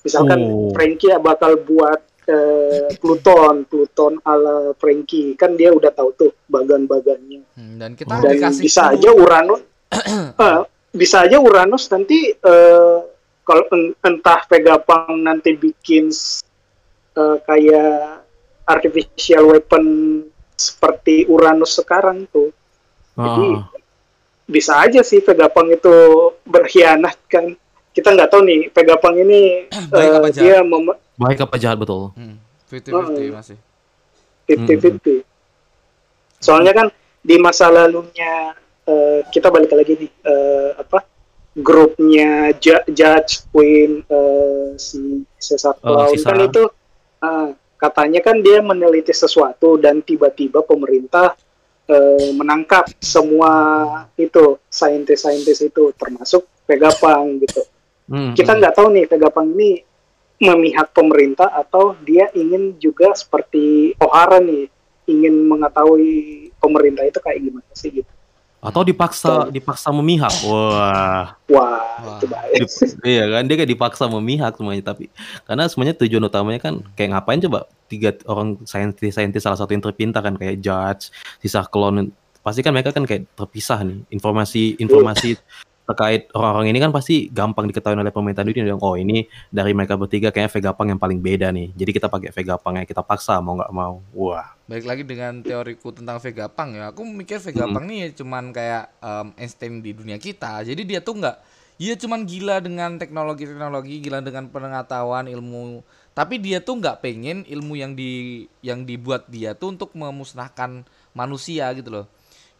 S4: Misalkan
S2: Oh.
S4: Frankie bakal buat eh, Pluton, Pluton ala Frankie kan dia udah tahu tuh bagan-bagannya
S1: Hmm, dan kita
S4: dan
S1: dikasih
S4: bisa
S1: clue.
S4: aja Uranus eh, bisa aja Uranus nanti eh, kalau en- entah Vegapunk nanti bikin eh, kayak artificial weapon seperti Uranus sekarang tuh jadi
S2: Ah,
S4: bisa aja sih Vegapunk itu berkhianat kan kita nggak tahu nih Vegapunk ini
S1: Baik apa jahat?
S4: dia mem-
S2: baik apa jahat betul.
S1: Hmm, 50-50
S4: Oh.
S1: masih.
S4: 50-50 soalnya kan di masa lalunya eh, kita balik lagi nih eh, apa grupnya Ju- Judge Queen eh, si Caesar
S2: Oh,
S4: Clown
S2: si
S4: kan itu eh, katanya kan dia meneliti sesuatu dan tiba-tiba pemerintah eh, menangkap semua itu saintis-saintis itu termasuk Vegapunk gitu
S2: Hmm,
S4: kita
S2: hmm.
S4: nggak tahu nih Vegapunk ini memihak pemerintah atau dia ingin juga seperti Ohara nih ingin mengetahui pemerintah itu kayak gimana sih gitu.
S2: Atau dipaksa dipaksa memihak. Wah.
S4: Wah,
S1: Wah.
S4: itu bahaya.
S2: Dip- iya kan dia kayak dipaksa memihak semuanya tapi karena semuanya tujuan utamanya kan kayak ngapain coba tiga orang saintis saintis salah satu yang terpintar kan kayak judge sisa klon pasti kan mereka kan kayak terpisah nih informasi informasi terkait orang-orang ini kan pasti gampang diketahui oleh pemerintah dunia dong oh ini dari mereka bertiga kayaknya Vegapunk yang paling beda nih jadi kita pakai Vegapunk ya kita paksa mau nggak mau wah
S1: Baik lagi dengan teoriku tentang Vegapunk ya. Aku mikir Vegapunk nih cuman kayak em, Einstein di dunia kita. Jadi dia tuh nggak dia cuman gila dengan teknologi-teknologi, gila dengan pengetahuan ilmu. Tapi dia tuh nggak pengen ilmu yang di yang dibuat dia tuh untuk memusnahkan manusia gitu loh.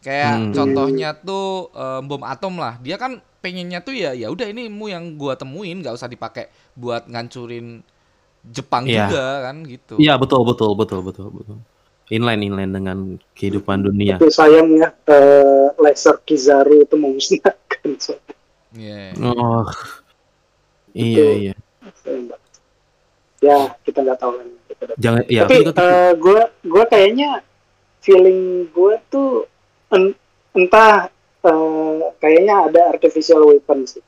S1: Kayak
S2: Hmm.
S1: contohnya tuh em, bom atom lah. Dia kan pengennya tuh ya ya udah ini ilmu yang gua temuin nggak usah dipakai buat ngancurin Jepang
S2: Iya.
S1: juga kan gitu.
S2: iya betul betul betul betul betul inline inline dengan kehidupan dunia
S4: Tapi sayang ya eh, laser Kizaru itu memusnahkan. So,
S1: Iya.
S2: Oh, Iya iya.
S4: Ya kita nggak tahu kan.
S2: Jangan ya
S4: Tapi
S2: juga gitu.
S4: gue gue kayaknya feeling gue tuh entah eh, kayaknya ada artificial weapon sih.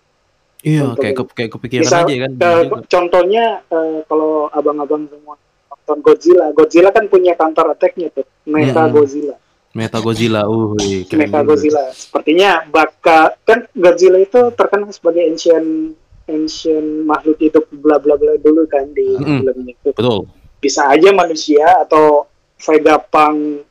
S2: iya kayak ke, kayak kepikiran
S4: Misal,
S2: aja kan.
S4: eh, contohnya eh, kalau abang-abang semua nonton Godzilla, Godzilla kan punya counter attack-nya tuh, Mecha
S2: Mm-mm.
S4: Godzilla,
S2: Meta Godzilla, uh, keren juga.
S4: Godzilla. Sepertinya bakal kan Godzilla itu terkenal sebagai ancient ancient makhluk hidup bla bla bla dulu kan di
S2: Mm-mm.
S4: filmnya itu.
S2: Betul.
S4: Bisa aja manusia atau Vegapunk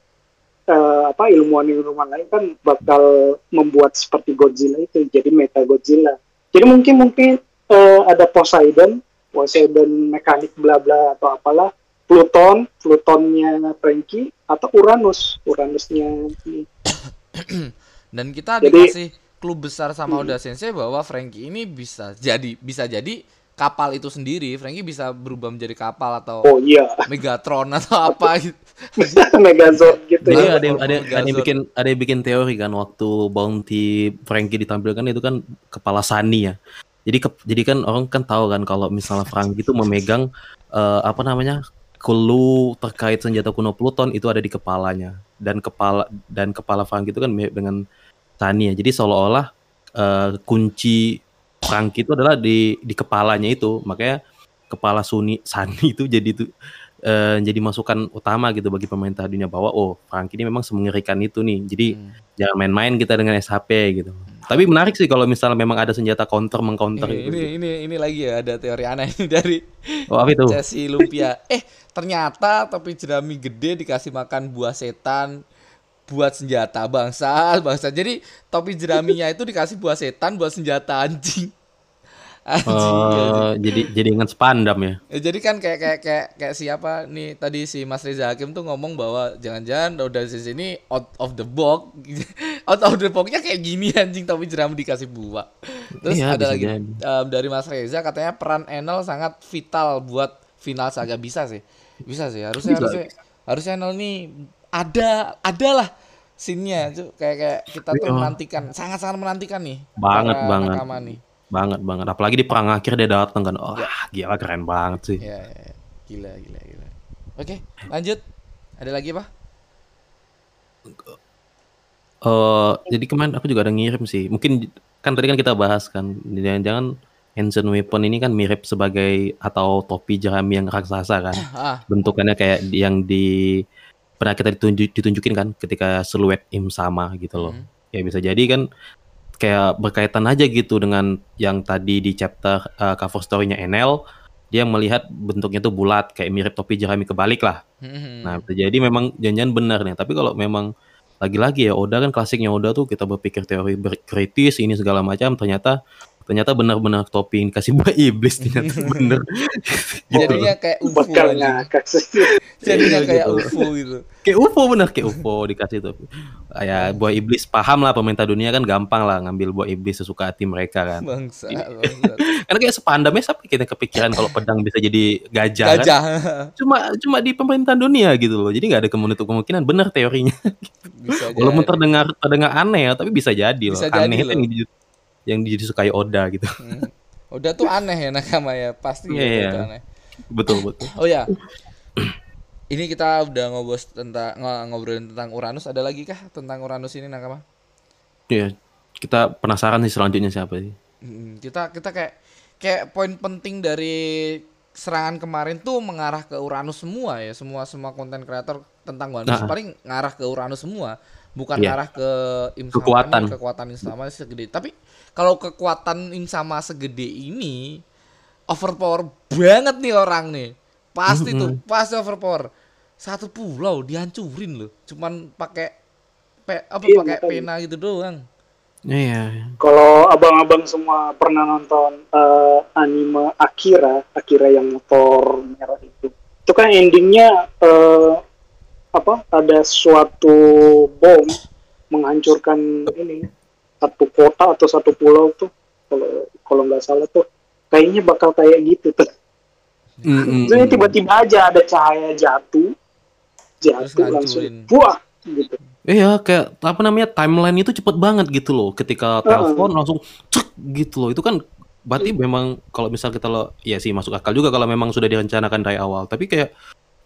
S4: eh, apa ilmuwan-ilmuwan lain kan bakal membuat seperti Godzilla itu jadi Mecha Godzilla. Jadi mungkin mungkin eh, ada Poseidon, Poseidon mekanik bla bla atau apalah, Pluton, Plutonnya Frankie atau Uranus, Uranusnya ini.
S1: Dan kita
S4: Jadi-
S1: dikasih clue besar sama
S4: Hmm.
S1: Oda Sensei bahwa Frankie ini bisa jadi bisa jadi kapal itu sendiri. Frankie bisa berubah menjadi kapal atau
S4: Oh iya,
S1: Megatron atau apa gitu.
S4: Megazord gitu
S2: Jadi
S4: ya.
S2: ada yang, ada,
S1: Megazord.
S2: ada yang bikin ada yang bikin teori kan waktu Bounty Frankie ditampilkan itu kan kepala Sunny ya. Jadi ke- jadi kan orang kan tahu kan kalau misalnya Frankie itu memegang eh, apa namanya clue terkait senjata kuno Pluton itu ada di kepalanya dan kepala dan kepala Frankie itu kan mirip dengan Sunny ya. Jadi seolah-olah eh, kunci Frankie itu adalah di di kepalanya itu. Makanya kepala Suni Sunny itu jadi itu eh, jadi masukan utama gitu bagi pemerintah dunia bahwa oh Frankie ini memang semengerikan itu nih. Jadi
S1: Hmm.
S2: jangan main-main kita dengan SHP gitu. Tapi menarik sih kalau misalnya memang ada senjata counter mengcounter
S1: Ini,
S2: gitu.
S1: ini ini ini lagi ya ada teori aneh ini dari
S2: Oh apa itu?
S1: Chelsea Lumpia. Eh, ternyata topi jerami gede dikasih makan buah setan buat senjata bangsa bangsa. Jadi topi jeraminya itu dikasih buah setan buat senjata anjing.
S2: Oh, jadi jadi ingat spandam ya.
S1: Ya, jadi kan kayak kayak kayak kayak siapa nih tadi si Mas Reza Hakim tuh ngomong bahwa jangan-jangan udah di sini out of the box out of the boxnya kayak gini anjing tapi jerami dikasih buah. Terus
S2: Iya,
S1: ada lagi
S2: jadi.
S1: em, dari Mas Reza katanya peran Enel sangat vital buat final saga bisa sih. Bisa sih harusnya
S2: Bisa.
S1: harusnya harusnya Enel nih ada ada lah scene-nya tuh kayak kayak kita tuh
S2: Iya.
S1: menantikan sangat-sangat menantikan nih
S2: Banget, banget.
S1: nih.
S2: Banget banget. Apalagi di perang akhir dia datang kan. Wah, gila keren banget sih.
S1: Ya, ya, gila, gila, gila. Oke, lanjut. Ada lagi apa?
S2: Eh, jadi kemarin aku juga ada ngirim sih. Mungkin kan tadi kan kita bahas kan, jangan-jangan Ancient Weapon ini kan mirip sebagai atau topi jerami yang raksasa kan.
S1: Ah,
S2: Bentukannya kayak yang di pernah kita ditunjuk, ditunjukin kan ketika siluet Im sama gitu loh.
S1: Hmm.
S2: Ya bisa jadi kan kayak berkaitan aja gitu dengan yang tadi di chapter eh, cover story-nya Enel dia melihat bentuknya tuh bulat kayak mirip topi jerami kebalik lah.
S1: hmm.
S2: Nah, jadi memang jangan-jangan benar nih. Tapi kalau memang lagi-lagi ya Oda kan klasiknya Oda tuh kita berpikir teori ber- kritis ini segala macam ternyata ternyata benar-benar topi yang kasih buah iblis ternyata bener. gitu.
S1: jadinya kayak UFO. Jadinya
S2: Iya,
S1: kayak
S2: gitu.
S1: UFO gitu.
S2: Kayak UFO bener kayak UFO dikasih tuh. Ya buah iblis paham lah pemerintah dunia kan gampang lah ngambil buah iblis sesuka hati mereka kan.
S1: Bangsa, bangsa.
S2: Karena kayak sepandamnya siapa kita kepikiran kalau pedang bisa jadi gajah, kan?
S1: Gajah.
S2: Cuma cuma di pemerintahan dunia gitu loh. Jadi nggak ada kemungkinan kemungkinan benar teorinya.
S1: Bisa
S2: Walaupun
S1: jadi.
S2: terdengar terdengar aneh ya, tapi bisa jadi loh.
S1: Bisa
S2: aneh
S1: jadi
S2: itu yang, di- yang disukai Oda gitu.
S1: Hmm. Udah tuh aneh ya nakama ya, pasti ya,
S2: iya.
S1: aneh.
S2: betul betul.
S1: Oh ya. Ini kita udah ngobrol tentang ngo- ngobrolin tentang Uranus. Ada lagi kah tentang Uranus ini nakama?
S2: Iya. Kita penasaran sih selanjutnya siapa sih?
S1: Hmm, kita kita kayak kayak poin penting dari serangan kemarin tuh mengarah ke Uranus semua ya semua semua konten kreator tentang One Piece
S2: Nah.
S1: paling ngarah ke Uranus semua bukan
S2: Iya.
S1: ngarah ke
S2: Kekuatan.
S1: kekuatan Im Sama segede tapi kalau kekuatan Im Sama segede ini overpower banget nih orang nih. Pasti tuh pasti overpower. Satu pulau dihancurin loh cuman pakai pe, apa
S4: Iya,
S1: pakai pena gitu doang.
S2: Iya.
S4: Kalau abang-abang semua pernah nonton eh, anime Akira, Akira yang motor merah itu, itu kan endingnya eh, apa? Ada suatu bom menghancurkan ini satu kota atau satu pulau tuh. Kalau kalau nggak salah tuh, kayaknya bakal kayak gitu tuh.
S2: Mm, mm,
S4: Jadi
S2: mm.
S4: tiba-tiba aja ada cahaya jatuh, jatuh langsung,
S1: ngancurin.
S4: buah gitu.
S2: Iya, kayak apa namanya timeline itu cepet banget gitu loh. Ketika telepon langsung cek gitu loh. Itu kan berarti memang kalau misal kita lo ya sih masuk akal juga kalau memang sudah direncanakan dari awal. Tapi kayak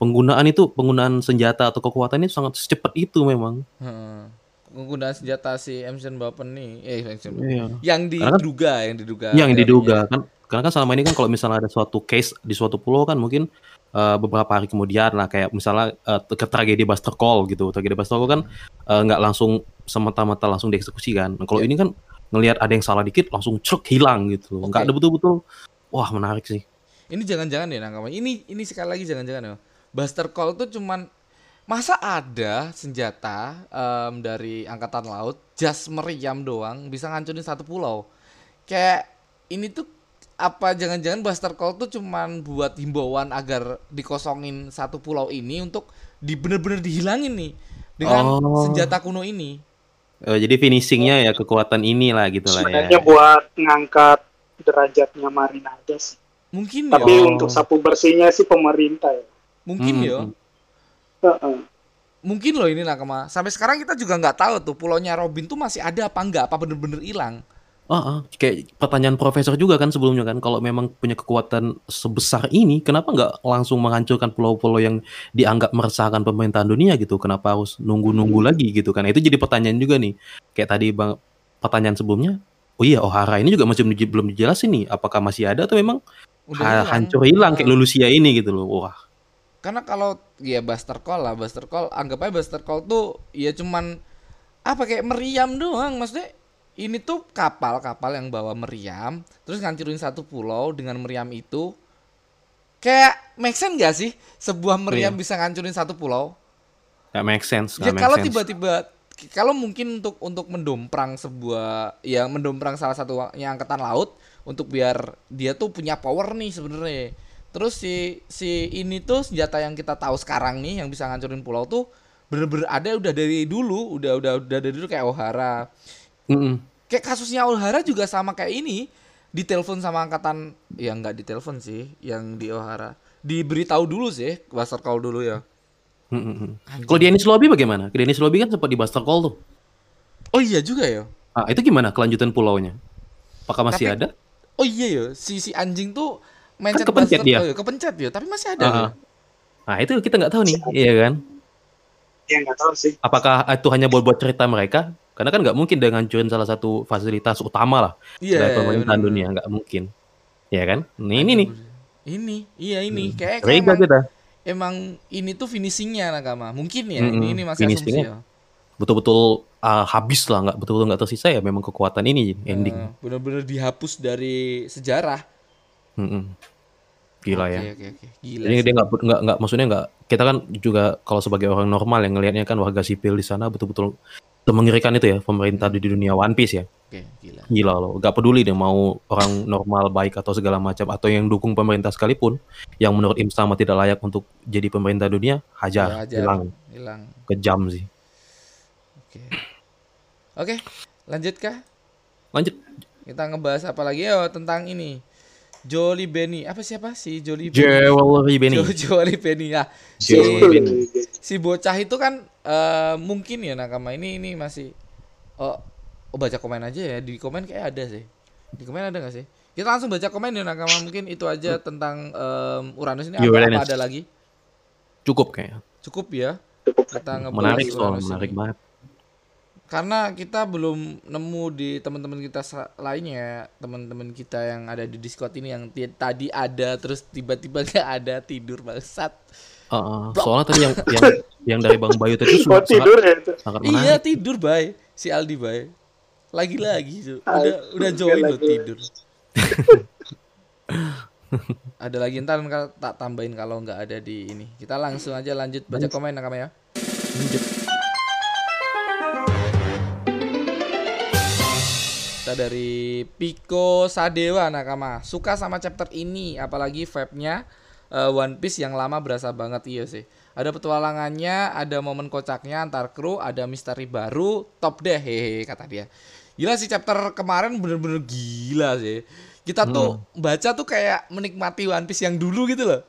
S2: penggunaan itu penggunaan senjata atau kekuatan itu sangat secepat itu memang.
S1: Heeh. Penggunaan senjata si Ancient Weapon nih, eh.
S2: Iya.
S1: yang
S2: Karena kan-
S1: diduga, yang diduga.
S2: yang
S1: teorinya.
S2: diduga kan karena kan selama ini kan kalau misalnya ada suatu case di suatu pulau kan mungkin eh, beberapa hari kemudian lah kayak misalnya eh, ke tragedi Buster Call gitu tragedi Buster Call kan eh, nggak langsung semata-mata langsung dieksekusi kan Nah, kalau
S1: Iya.
S2: ini kan ngelihat ada yang salah dikit langsung cek hilang gitu nggak
S1: Oke.
S2: ada betul-betul wah menarik sih
S1: Ini jangan-jangan ya nakama. Ini ini sekali lagi jangan-jangan ya. Buster Call tuh cuman masa ada senjata em, dari angkatan laut just meriam doang bisa ngancurin satu pulau. Kayak ini tuh apa jangan-jangan Buster Call tuh cuman buat himbauan agar dikosongin satu pulau ini untuk di bener-bener dihilangin nih dengan
S2: Oh.
S1: senjata kuno ini.
S2: Eh, jadi finishingnya ya kekuatan inilah gitu lah ya
S4: Sebenarnya buat ngangkat derajatnya Marina aja sih.
S1: Mungkin
S4: Tapi
S1: ya,
S2: Oh.
S4: untuk sapu bersihnya sih pemerintah ya.
S1: mungkin
S2: Hmm,
S1: ya.
S2: Hmm.
S4: Heeh.
S1: Mungkin loh ini nakama. Sampai sekarang kita juga nggak tahu tuh pulaunya Robin tuh masih ada apa enggak, apa bener-bener hilang.
S2: Ah, ah. kayak pertanyaan profesor juga kan sebelumnya kan kalau memang punya kekuatan sebesar ini kenapa nggak langsung menghancurkan pulau-pulau yang dianggap meresahkan pemerintahan dunia gitu kenapa harus nunggu-nunggu lagi gitu kan itu jadi pertanyaan juga nih kayak tadi bang pertanyaan sebelumnya oh iya Ohara ini juga masih belum- belum dijelasin nih apakah masih ada atau memang
S1: Udah
S2: ha- hancur hilang kayak Lulusia ini gitu loh wah
S1: Karena kalau ya Buster Call lah, Buster Call anggap aja Buster Call tuh ya cuman apa kayak meriam doang maksudnya ini tuh kapal-kapal yang bawa meriam terus ngancurin satu pulau dengan meriam itu kayak make sense gak sih sebuah meriam
S2: Iya.
S1: bisa ngancurin satu pulau
S2: nggak make sense
S1: Ya
S2: nggak make
S1: kalau
S2: sense.
S1: tiba-tiba kalau mungkin untuk untuk mendomprang sebuah ya mendomprang salah satu yang angkatan laut untuk biar dia tuh punya power nih sebenarnya. Terus si si ini tuh senjata yang kita tahu sekarang nih yang bisa ngancurin pulau tuh bener-bener ada udah dari dulu, udah udah udah dari dulu kayak Ohara.
S2: Mm-mm.
S1: Kayak kasusnya Ohara juga sama kayak ini. Ditelepon sama angkatan ya nggak ditelepon sih yang di Ohara. Diberitahu dulu sih, Buster Call dulu ya.
S2: Mm-mm.
S1: Anjing.
S2: kalau Dennis Lobby bagaimana Dennis Lobby kan sempat di Buster Call tuh
S1: Oh iya juga ya.
S2: ah, itu gimana kelanjutan pulaunya apakah masih
S1: Tapi-
S2: ada
S1: Oh iya ya, si si anjing tuh mencet
S2: kepencet dia.
S1: oh iya, kepencet ya, tapi masih ada.
S2: Ah.
S1: ya?
S2: Nah itu kita nggak tahu nih, iya kan?
S4: Ya nggak tahu sih.
S2: Apakah itu hanya buat buat cerita mereka? Karena kan nggak mungkin dengan ngancurin salah satu fasilitas utama lah
S1: Iya.
S2: dari pemerintahan
S1: bener.
S2: dunia, nggak mungkin, ya kan? Nih ini nih,
S1: Ini, iya ini. Kayak, kayak
S2: Rega
S1: emang,
S2: kita,
S1: emang ini tuh finishingnya nakama. Mungkin ya,
S2: Mm-mm,
S1: ini ini masih asumsi
S2: finishingnya.
S1: ya.
S2: betul-betul ah, habis lah, nggak betul-betul nggak tersisa ya memang kekuatan ini ending.
S1: Eh, Bener-bener dihapus dari sejarah.
S2: Mm-mm. Gila
S1: Oke,
S2: ya.
S1: Oke, oke. Gila.
S2: Jadi
S1: sih.
S2: dia nggak nggak nggak maksudnya nggak kita kan juga kalau sebagai orang normal yang ngelihatnya kan warga sipil di sana betul-betul mengerikan itu ya pemerintah di dunia One Piece ya.
S1: Oke, gila.
S2: Gila loh, gak peduli deh mau orang normal baik atau segala macam atau yang dukung pemerintah sekalipun yang menurut Im sama tidak layak untuk jadi pemerintah dunia, hajar,
S1: Ya, aja.
S2: hilang,
S1: Hilang.
S2: kejam sih.
S1: Oke. Oke, lanjut kah?
S2: Lanjut,
S1: Kita ngebahas apa lagi? Oh, tentang ini. Jolly Benny. Apa siapa sih Jolly
S2: Jewelry Benny.
S1: Jo- Jolly Benny ya. Si,
S2: Jolly Benny.
S1: si bocah itu kan eh, mungkin ya nakama ini ini masih oh, oh baca komen aja ya di komen kayak ada sih di komen ada nggak sih kita langsung baca komen ya nakama mungkin itu aja tentang em, Uranus ini apa, apa ada lagi
S2: Cukup kayaknya.
S1: cukup ya
S4: Cukup.
S1: kita
S2: Menarik soal menarik
S1: ini.
S2: banget.
S1: Karena kita belum nemu di teman-teman kita lainnya teman-teman kita yang ada di Discord ini yang tadi ada terus tiba-tiba gak ada tidur bangsat.
S2: Uh, uh, soalnya tadi yang yang yang dari Bang Bayu tadi
S4: Oh
S2: sangat,
S4: tidur ya itu.
S2: sangat
S1: Iya tidur bay. Si Aldi bay. Lagi-lagi Cu.
S4: Ah,
S1: udah udah join lo tidur. Ada lagi ntar ntar tak tambahin kalau nggak ada di ini. Kita langsung aja lanjut baca komen nakama ya kita dari Piko Sadewa nakama suka sama chapter ini apalagi vibe-nya eh, One Piece yang lama berasa banget iya sih ada petualangannya ada momen kocaknya antar kru ada misteri baru top deh hehe kata dia gila sih chapter kemarin bener-bener gila sih kita tuh baca tuh kayak menikmati One Piece yang dulu gitu loh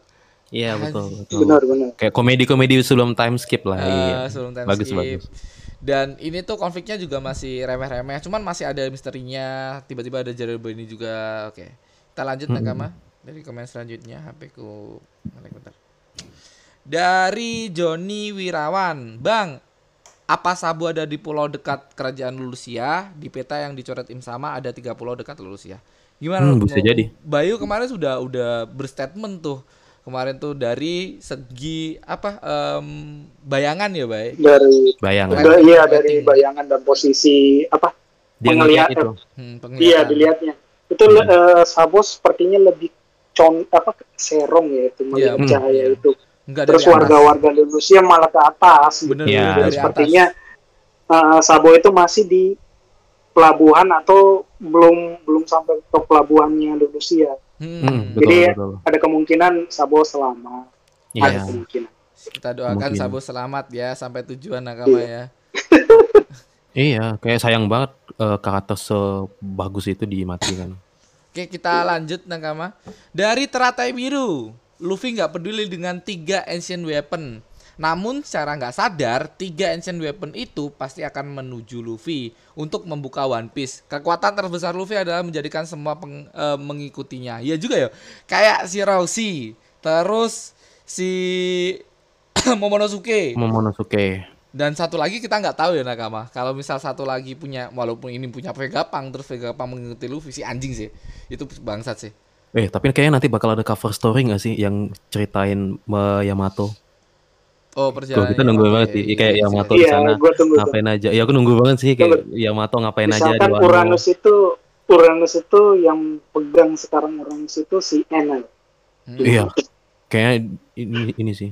S2: Iya betul betul.
S4: Benar benar.
S2: Kayak komedi-komedi sebelum time skip lah.
S1: Eh,
S2: iya.
S1: sebelum time
S2: bagus
S1: skip.
S2: bagus.
S1: Dan ini tuh konfliknya juga masih remeh-remeh, cuman masih ada misterinya. Tiba-tiba ada Jared ini juga. Oke. Kita lanjut
S2: Mm-mm.
S1: Nakama dari komen selanjutnya. HP ku Balik bentar. Dari Joni Wirawan, Bang, apa Sabu ada di pulau dekat kerajaan Lulusia? Di peta yang dicoret Im sama ada tiga pulau dekat Lulusia. Gimana?
S2: Hmm, bisa jadi.
S1: Bayu kemarin sudah udah berstatement tuh. Kemarin tuh dari segi apa em, bayangan ya, Bay?
S4: dari
S2: Bayangan.
S4: Iya dari bayangan dan posisi apa
S2: Dia
S4: Pengelihat-
S2: ngeliat itu.
S1: Hmm,
S4: iya
S1: penglihatan.
S4: dilihatnya itu
S2: Hmm.
S4: eh, Sabo sepertinya lebih con apa serong ya itu melihat
S1: Iya,
S4: cahaya
S1: iya.
S4: itu
S1: Enggak
S4: terus
S1: dari atas.
S4: warga-warga Indonesia malah ke atas
S1: Bener,
S2: Iya.
S4: Dan
S1: dari
S4: sepertinya
S1: atas.
S4: eh, Sabo itu masih di pelabuhan atau belum belum sampai ke pelabuhannya Indonesia
S1: Hmm,
S2: Hmm, betul,
S4: Jadi,
S2: betul.
S4: ada kemungkinan Sabo selamat ada
S2: Iya.
S4: kemungkinan
S1: Kita doakan
S2: Mungkin.
S1: Sabu selamat ya sampai tujuan Nakama ya.
S2: Iya, kayak sayang banget eh, karakter sebagus itu dimatikan.
S1: Oke, kita lanjut Nakama. Dari teratai biru, Luffy nggak peduli dengan tiga ancient weapon. Namun secara nggak sadar, tiga ancient weapon itu pasti akan menuju Luffy untuk membuka One Piece. Kekuatan terbesar Luffy adalah menjadikan semua peng- eh, mengikutinya. Iya juga ya. Kayak si Rousey, terus si Momonosuke.
S2: Momonosuke.
S1: Dan satu lagi kita nggak tahu ya Nakama. Kalau misal satu lagi punya, walaupun ini punya Vegapunk, terus Vegapunk mengikuti Luffy, si anjing sih. Itu bangsat sih.
S2: Eh, tapi kayaknya nanti bakal ada cover story nggak sih yang ceritain eh, Yamato?
S1: Oh perjalanan.
S2: kita nunggu banget sih. Kayak Yamato di
S4: iya
S2: sana
S4: tunggu tuh.
S2: ngapain aja. Ya aku nunggu banget sih kayak Yamato ngapain aja di
S4: misalkan. Uranus itu Uranus itu yang pegang sekarang Uranus itu si Enel
S1: Hmm.
S2: Iya. Kayaknya ini ini sih.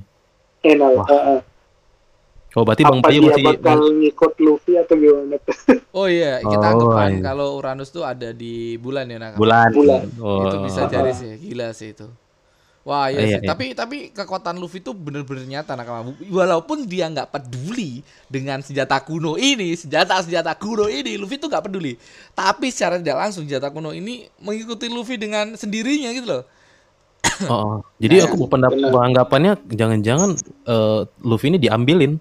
S4: Enel
S2: Wah. Oh, berarti Bang
S4: apa
S2: Payu
S4: dia
S2: masih
S4: bakal ngikut Luffy atau gimana
S1: Oh iya, kita
S2: Oh,
S1: anggapan
S2: iya.
S1: kalau Uranus tuh ada di bulan ya Nakama.
S2: bulan.
S4: Bulan.
S2: Oh.
S1: Itu bisa jadi sih, gila sih itu. Wah iya,
S2: Iya,
S1: sih.
S2: iya.
S1: Tapi tapi kekuatan Luffy itu bener-bener nyata Nakama. Walaupun dia nggak peduli dengan senjata kuno ini, senjata senjata kuno ini, Luffy tuh nggak peduli. Tapi secara tidak langsung senjata kuno ini mengikuti Luffy dengan sendirinya gitu loh.
S2: Oh, oh. Jadi
S1: Nah,
S2: aku berpendapat
S4: benar.
S2: beranggapannya jangan-jangan eh, Luffy ini diambilin.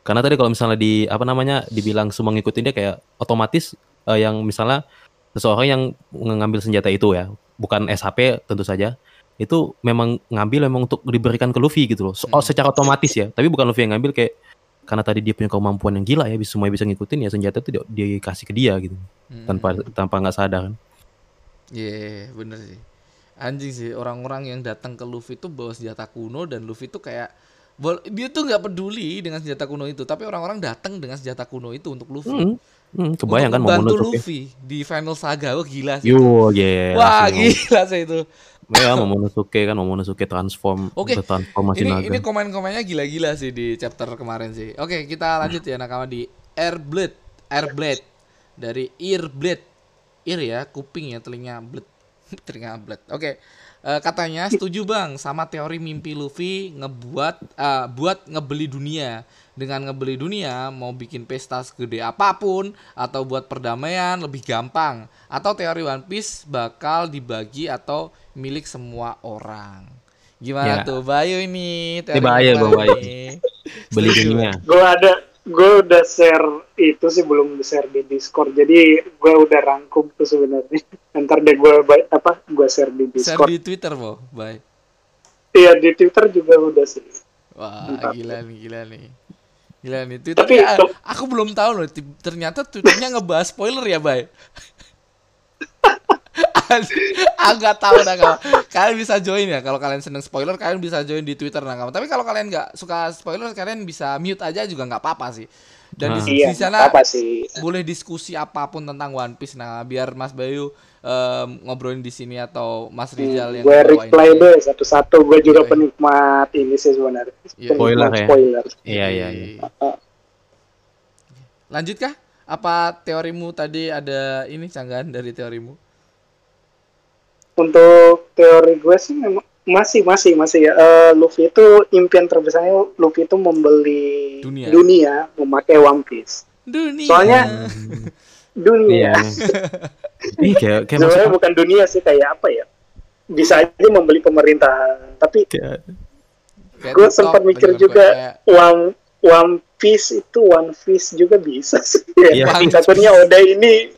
S2: Karena tadi kalau misalnya di apa namanya dibilang semua ngikutin dia kayak otomatis eh, yang misalnya seseorang yang mengambil senjata itu ya, bukan SHP tentu saja. Itu memang ngambil memang untuk diberikan ke Luffy gitu loh. So-
S1: Hmm.
S2: secara otomatis ya, tapi bukan Luffy yang ngambil kayak karena tadi dia punya kemampuan yang gila ya, bisa semua bisa ngikutin ya senjata itu dia, dikasih ke dia gitu.
S1: Hmm.
S2: Tanpa tanpa nggak sadar kan.
S1: Iya, bener sih. Anjing sih orang-orang yang datang ke Luffy itu bawa senjata kuno dan Luffy itu kayak dia tuh nggak peduli dengan senjata kuno itu, tapi orang-orang datang dengan senjata kuno itu untuk Luffy.
S2: Hmm, hmm, kebayang kan Momonosuke.
S1: Luffy di final saga. Wah gila sih.
S2: Yo, yeah.
S1: Wah,
S2: langsung.
S1: gila sih itu.
S2: Ya, Momonosuke kan Momonosuke transform
S1: Oke,
S2: bertransformasi
S1: Ini
S2: naga.
S1: ini komen-komennya gila-gila sih di chapter kemarin sih. Oke, kita lanjut ya nakama di Airblade. Airblade dari Earblade. Ear ya, kuping ya, telinga blade. telinga blade. Oke. Eh, katanya setuju Bang sama teori mimpi Luffy ngebuat eh, buat ngebeli dunia. Dengan ngebeli dunia mau bikin pesta segede apa pun atau buat perdamaian lebih gampang atau teori One Piece bakal dibagi atau milik semua orang. Gimana
S2: Ya.
S1: tuh Bayu ini?
S2: Ini Bayu, Bang Bayu. Beli dunia.
S4: gue ada gue udah share itu sih belum share di Discord jadi gue udah rangkum tuh sebenarnya ntar deh gue apa gue share di
S1: Share
S4: Discord
S1: di Twitter, Bo. Bye.
S4: iya di Twitter juga udah sih
S1: Wah,
S4: Mantap.
S1: gila nih, gila nih. Gila nih. Twitter
S4: Tapi
S1: ya,
S4: kalau-
S1: aku belum tahu loh. Ternyata Twitternya ngebahas spoiler ya, Bay. aku nggak tahu Nakama. Kalian bisa join ya kalau kalian seneng spoiler kalian bisa join di Twitter Nakama. Tapi kalau kalian nggak suka spoiler kalian bisa mute aja juga nggak apa-apa sih. Dan di,
S2: Nah.
S4: iya
S1: di sana
S4: apa sih
S1: boleh diskusi apa pun tentang One Piece nah biar Mas Bayu em, ngobrolin di sini atau Mas Rizal yang
S4: gue reply deh satu-satu gue juga
S1: Yoi.
S4: penikmat ini sih sebenarnya
S1: Iya.
S2: Spoiler ya.
S4: spoiler
S2: Iya, iya, iya.
S1: Lanjutkah? Apa teorimu tadi ada ini canggahan dari teorimu?
S4: untuk teori gue sih memang masih masih masih ya Eh, Luffy itu impian terbesarnya Luffy itu membeli
S1: Dunia.
S4: memakai One Piece
S1: Dunia.
S4: Soalnya- dunia
S2: Iya. Ih, kayak kayak masuk
S4: sebenarnya bukan dunia sih kayak apa ya bisa aja membeli pemerintahan tapi
S2: kayak
S4: gue sempat mikir juga
S1: kayak-
S4: uang One Piece itu One Piece juga bisa sih. Ya,
S1: Piece.
S4: takutnya Oda ini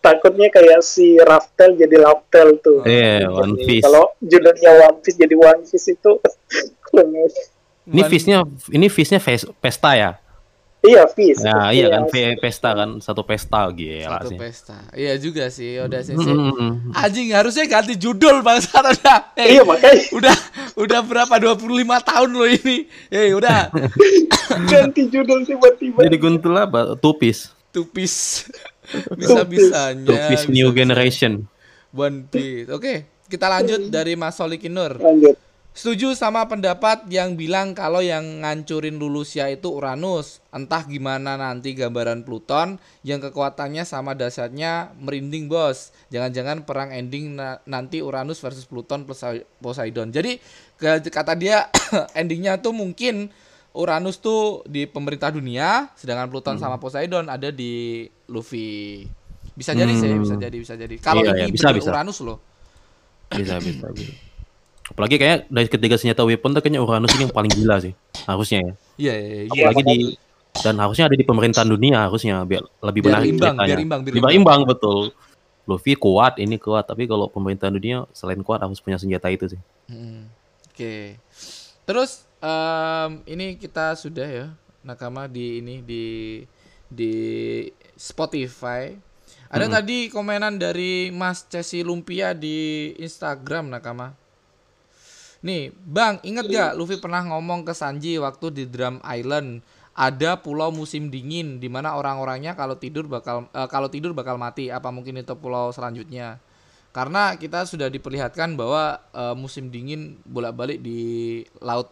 S4: takutnya kayak si Raftel jadi Laptel tuh.
S2: Iya, One
S4: Jadi
S2: Piece.
S4: Kalau judulnya One Piece jadi One Piece itu
S2: Ini
S1: One-
S2: fishnya ini fishnya pesta ya?
S4: Iya Piece.
S2: Ya iya kan,
S4: Iya,
S2: fe- pesta kan, satu pesta gila
S1: satu
S2: sih.
S1: pesta. Iya juga sih, Oda Sensei.
S2: Mm-mm.
S1: Anjing harusnya ganti judul bang udah. Eh,
S4: Iya makanya
S1: udah udah berapa 25 tahun lo ini. Eh udah
S4: ganti judul tiba-tiba.
S2: Jadi guntul apa? Tupis.
S1: tupis. Bisa-bisanya.
S2: Tupis new generation.
S1: One Piece. Oke, kita lanjut dari Mas Solikin Nur.
S4: Lanjut.
S1: Setuju sama pendapat yang bilang kalau yang ngancurin Lulusia itu Uranus. Entah gimana nanti gambaran Pluton yang kekuatannya sama dasarnya merinding bos. Jangan-jangan perang ending na- nanti Uranus versus Pluton plus Poseidon. Jadi kata dia endingnya tuh mungkin Uranus tuh di pemerintah dunia, sedangkan Pluton sama Poseidon ada di Luffy. Bisa jadi sih,
S2: Hmm.
S1: bisa jadi, bisa jadi. Kalau
S2: Iya,
S1: ini
S2: iya, bisa, bisa.
S1: Uranus loh.
S2: Bisa bisa bisa. Apalagi kayak dari ketiga senjata weapon tuh kayaknya Uranus ini yang paling gila sih. Harusnya ya.
S1: Iya, iya, iya.
S2: Apalagi di dan harusnya ada di pemerintahan dunia harusnya biar lebih
S1: Biar
S2: menarik
S1: imbang,
S2: ceritanya.
S1: biar imbang, biar
S2: Biar imbang, betul. Luffy kuat, ini kuat, tapi kalau pemerintahan dunia selain kuat harus punya senjata itu sih.
S1: Hmm, Oke. Terus em, ini kita sudah ya nakama di ini di di Spotify. Ada tadi komenan dari Mas Cesi Lumpia di Instagram nakama. Nih, Bang, inget gak Luffy pernah ngomong ke Sanji waktu di Drum Island ada pulau musim dingin di mana orang-orangnya kalau tidur bakal eh, kalau tidur bakal mati. Apa mungkin itu pulau selanjutnya? Karena kita sudah diperlihatkan bahwa eh, musim dingin bolak-balik di laut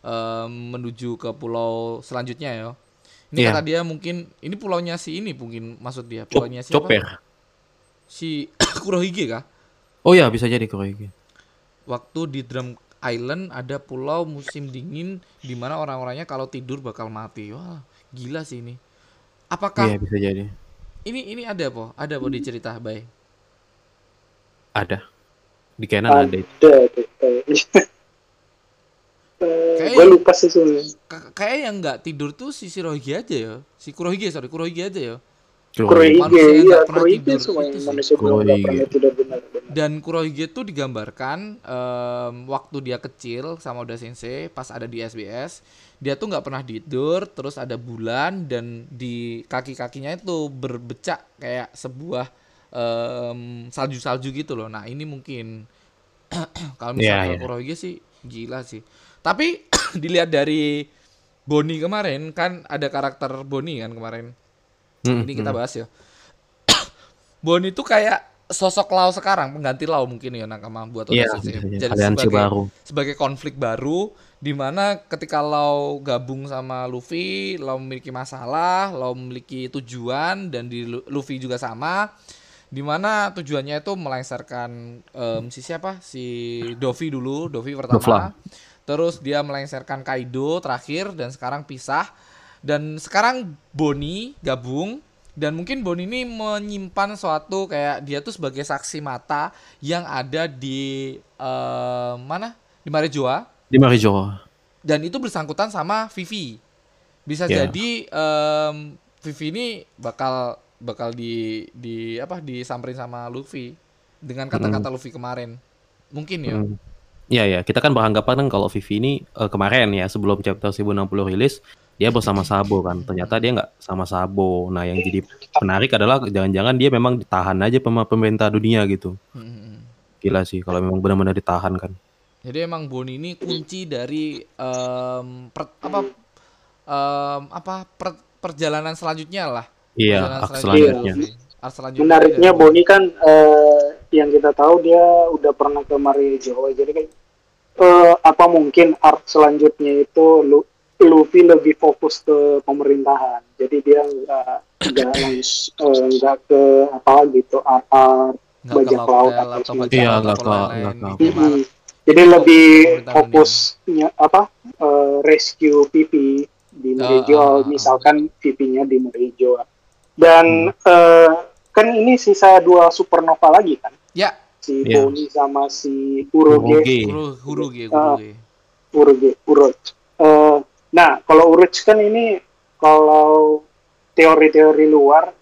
S1: eh, menuju ke pulau selanjutnya ya. Ini
S2: Iya.
S1: kata dia mungkin ini pulaunya si ini mungkin maksud dia pulaunya siapa?
S2: Chopper.
S1: Si Kurohige kah?
S2: Oh ya bisa jadi Kurohige.
S1: waktu di Drum Island ada pulau musim dingin di mana orang-orangnya kalau tidur bakal mati. Wah, gila sih ini. Apakah
S2: Iya bisa jadi.
S1: ini ini ada po? Ada po di cerita, Bay?
S2: Ada. Di Canon ada itu.
S4: Ada tuh kayaknya. Eh,
S1: Kayak-
S4: gue lupa sih sebenarnya.
S1: Kayak yang nggak tidur tuh si Shirohige aja ya. Si Kurohige, sorry, Kurohige aja ya.
S4: Kurohige, iya,
S1: nggak pernah
S4: Kurohige
S1: tidur,
S4: semua yang manusia belum pernah tidur benar-benar.
S1: Dan Kurohige tuh digambarkan em, waktu dia kecil sama Oda Sensei pas ada di SBS, dia tuh nggak pernah tidur, terus ada bulan dan di kaki-kakinya itu berbecak kayak sebuah em, salju-salju gitu loh. Nah, ini mungkin kalau misalnya
S2: Iya, iya.
S1: Kurohige sih gila sih. Tapi dilihat dari Boni kemarin kan ada karakter Boni kan kemarin.
S2: Hmm,
S1: Ini kita
S2: hmm.
S1: bahas ya. Boni itu kayak sosok Lau sekarang, pengganti Lau mungkin ya Nakama buat
S2: Iya,
S1: Sensei.
S2: bisa jadi.
S1: Sebagai,
S2: baru.
S1: sebagai konflik baru di mana ketika Lau gabung sama Luffy, Lau memiliki masalah, Lau memiliki tujuan dan di Lu- Luffy juga sama. Di mana tujuannya itu melengsarkan em, si siapa? Si Dovi dulu, Dovi pertama.
S2: Dofla.
S1: Terus dia melengsarkan Kaido terakhir dan sekarang pisah. Dan sekarang Boni gabung dan mungkin Boni ini menyimpan suatu kayak dia tuh sebagai saksi mata yang ada di eh, mana? Di Marejoa
S2: Di Marijo.
S1: dan itu bersangkutan sama Vivi. Bisa
S2: Ya.
S1: jadi em, Vivi ini bakal bakal di di apa disamperin sama Luffy dengan kata-kata Luffy kemarin. Mungkin ya.
S2: Hmm. Iya ya, kita kan beranggapan kan kalau Vivi ini eh, kemarin ya sebelum chapter 1060 rilis dia bersama Sabo kan. Ternyata dia nggak sama Sabo. Nah, yang jadi menarik adalah jangan-jangan dia memang ditahan aja sama pemerintah dunia gitu.
S1: Hmm, hmm, hmm.
S2: Gila sih kalau memang benar-benar ditahan kan.
S1: Jadi emang Boni ini kunci dari em, per- apa em, apa per- perjalanan selanjutnya lah.
S2: Iya,
S1: Perjalanan
S2: arc selanjutnya.
S1: Arc selanjutnya
S4: Menariknya Boni kan eh, yang kita tahu dia udah pernah ke Marijo. Jadi kan eh, apa mungkin arc selanjutnya itu Lu- Luffy lebih fokus ke pemerintahan. Jadi dia nggak nggak eh, nggak ke apa gitu art bajak laut atau
S2: Iya, nggak ke-
S4: Mm-mm. Jadi lebih
S1: pemerintahan
S4: fokusnya apa eh, rescue Pipi di Merijo,
S1: Ah, ah, ah.
S4: misalkan Pipinya di Merijo. Dan eh, kan ini sisa dua supernova lagi kan,
S1: Ya,
S4: si
S2: Iya.
S4: Boni sama si Uroge,
S2: Oke.
S1: Huru Huruge,
S4: Ah. Uroge, Uroge. Eh, nah kalau Uroge kan ini kalau teori-teori luar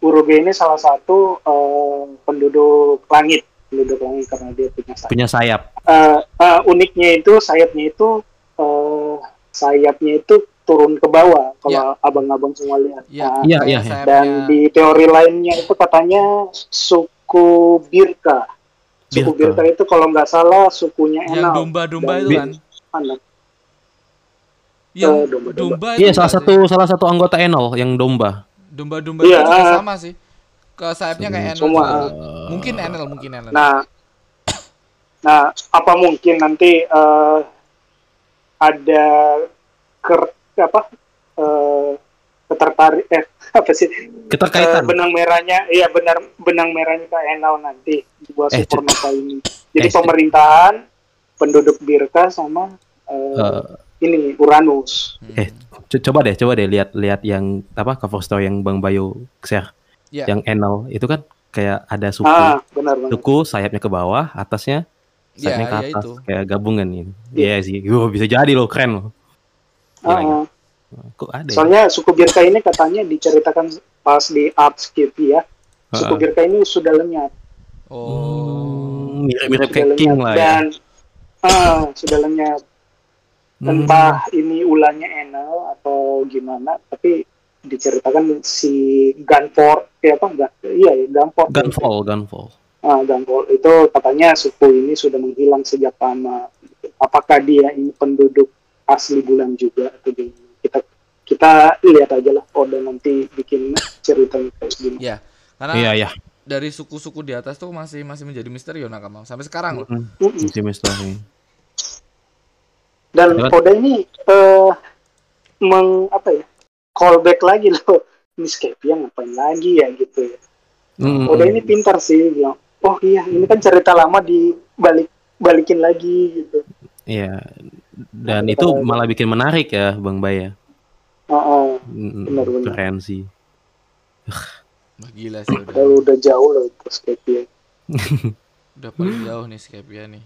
S4: Uruge ini salah satu eh, penduduk langit, penduduk langit karena dia punya sayap.
S2: Punya sayap.
S4: Eh, eh, uniknya itu sayapnya itu eh, sayapnya itu turun ke bawah kalau abang-abang semua lihat.
S1: Iya,
S4: Nah,
S2: Iya, iya, iya.
S1: sayapnya-
S4: dan di teori lainnya itu katanya suku Birka. Suku
S2: Birka.
S4: Birka itu kalau nggak salah sukunya
S1: yang
S4: Enal.
S1: domba-domba
S4: Dan
S1: itu kan.
S4: Mana?
S1: Yang
S4: Eh, domba-domba.
S1: domba itu
S2: Iya, salah
S1: sih?
S2: satu salah satu anggota Enol yang domba.
S1: domba-domba
S4: Iya,
S1: itu juga
S4: ah.
S1: sama sih. Ke sayapnya kayak Enel
S4: Semua,
S1: juga.
S4: ah.
S1: Mungkin Enel, mungkin Enel.
S4: Nah, nah apa mungkin nanti eh, ada ker apa eh, ketertarik eh apa sih
S2: Keterkaitan.
S4: Eh, benang merahnya iya benar benang merahnya ke Enal nanti buat
S2: Eh,
S4: supernova ini. Jadi
S2: eh,
S4: pemerintahan penduduk Birka sama eh,
S2: Eh,
S4: ini Uranus.
S2: eh, co- coba deh, coba deh lihat lihat yang apa cover story yang Bang Bayu share.
S1: Iya.
S2: Yang Enol itu kan kayak ada suku.
S4: Ah, benar benar.
S2: Suku sayapnya ke bawah, atasnya sayapnya ke
S1: iya
S2: atas
S1: itu.
S2: kayak gabungan ini.
S4: Iya.
S2: Iya sih. Wah, bisa jadi loh, keren loh.
S4: Ah.
S2: Kok ada ya?
S4: Soalnya suku Birka ini katanya diceritakan pas di Artscape ya. Suku. Birka ini sudah lenyap.
S1: Oh.
S2: Hmm, Mirip-mirip
S4: sudah
S2: kayak King
S4: lenyap
S2: lah ya.
S4: dan ah, sudah lenyap.
S2: Hmm.
S4: Entah ini ulahnya Enel atau gimana, tapi diceritakan si Gunport, ya apa enggak? Iya, ya, Gunport.
S2: Gunfall, Gunfall.
S4: Ah, Gunport itu katanya suku ini sudah menghilang sejak lama. Apakah dia ini penduduk asli bulan juga atau gimana? Kita lihat aja lah Oda nanti bikin ceritanya kayak gimana.
S1: Iya. Karena
S2: Iya, iya.
S1: dari suku-suku di atas tuh masih masih menjadi misteri Nakama sampai sekarang loh.
S2: Hmm,
S4: Mm-mm.
S2: Masih misteri.
S4: Dan
S2: Lewat-
S4: Oda ini eh meng apa ya? Callback lagi loh. Ini Skypia ngapain lagi ya gitu ya.
S2: Hmm,
S4: Oda ini pintar sih bilang, "Oh iya, ini kan cerita lama dibalik balikin lagi gitu."
S2: Iya. Dan
S4: Nah,
S2: itu malah bikin menarik ya, Bang Bay ya.
S4: Heeh.
S2: Mm,
S4: Benar, benar.
S2: Keren sih.
S1: Wah, gila sih udah.
S4: Udah jauh loh itu Skypia.
S1: Udah paling jauh nih Skypia nih.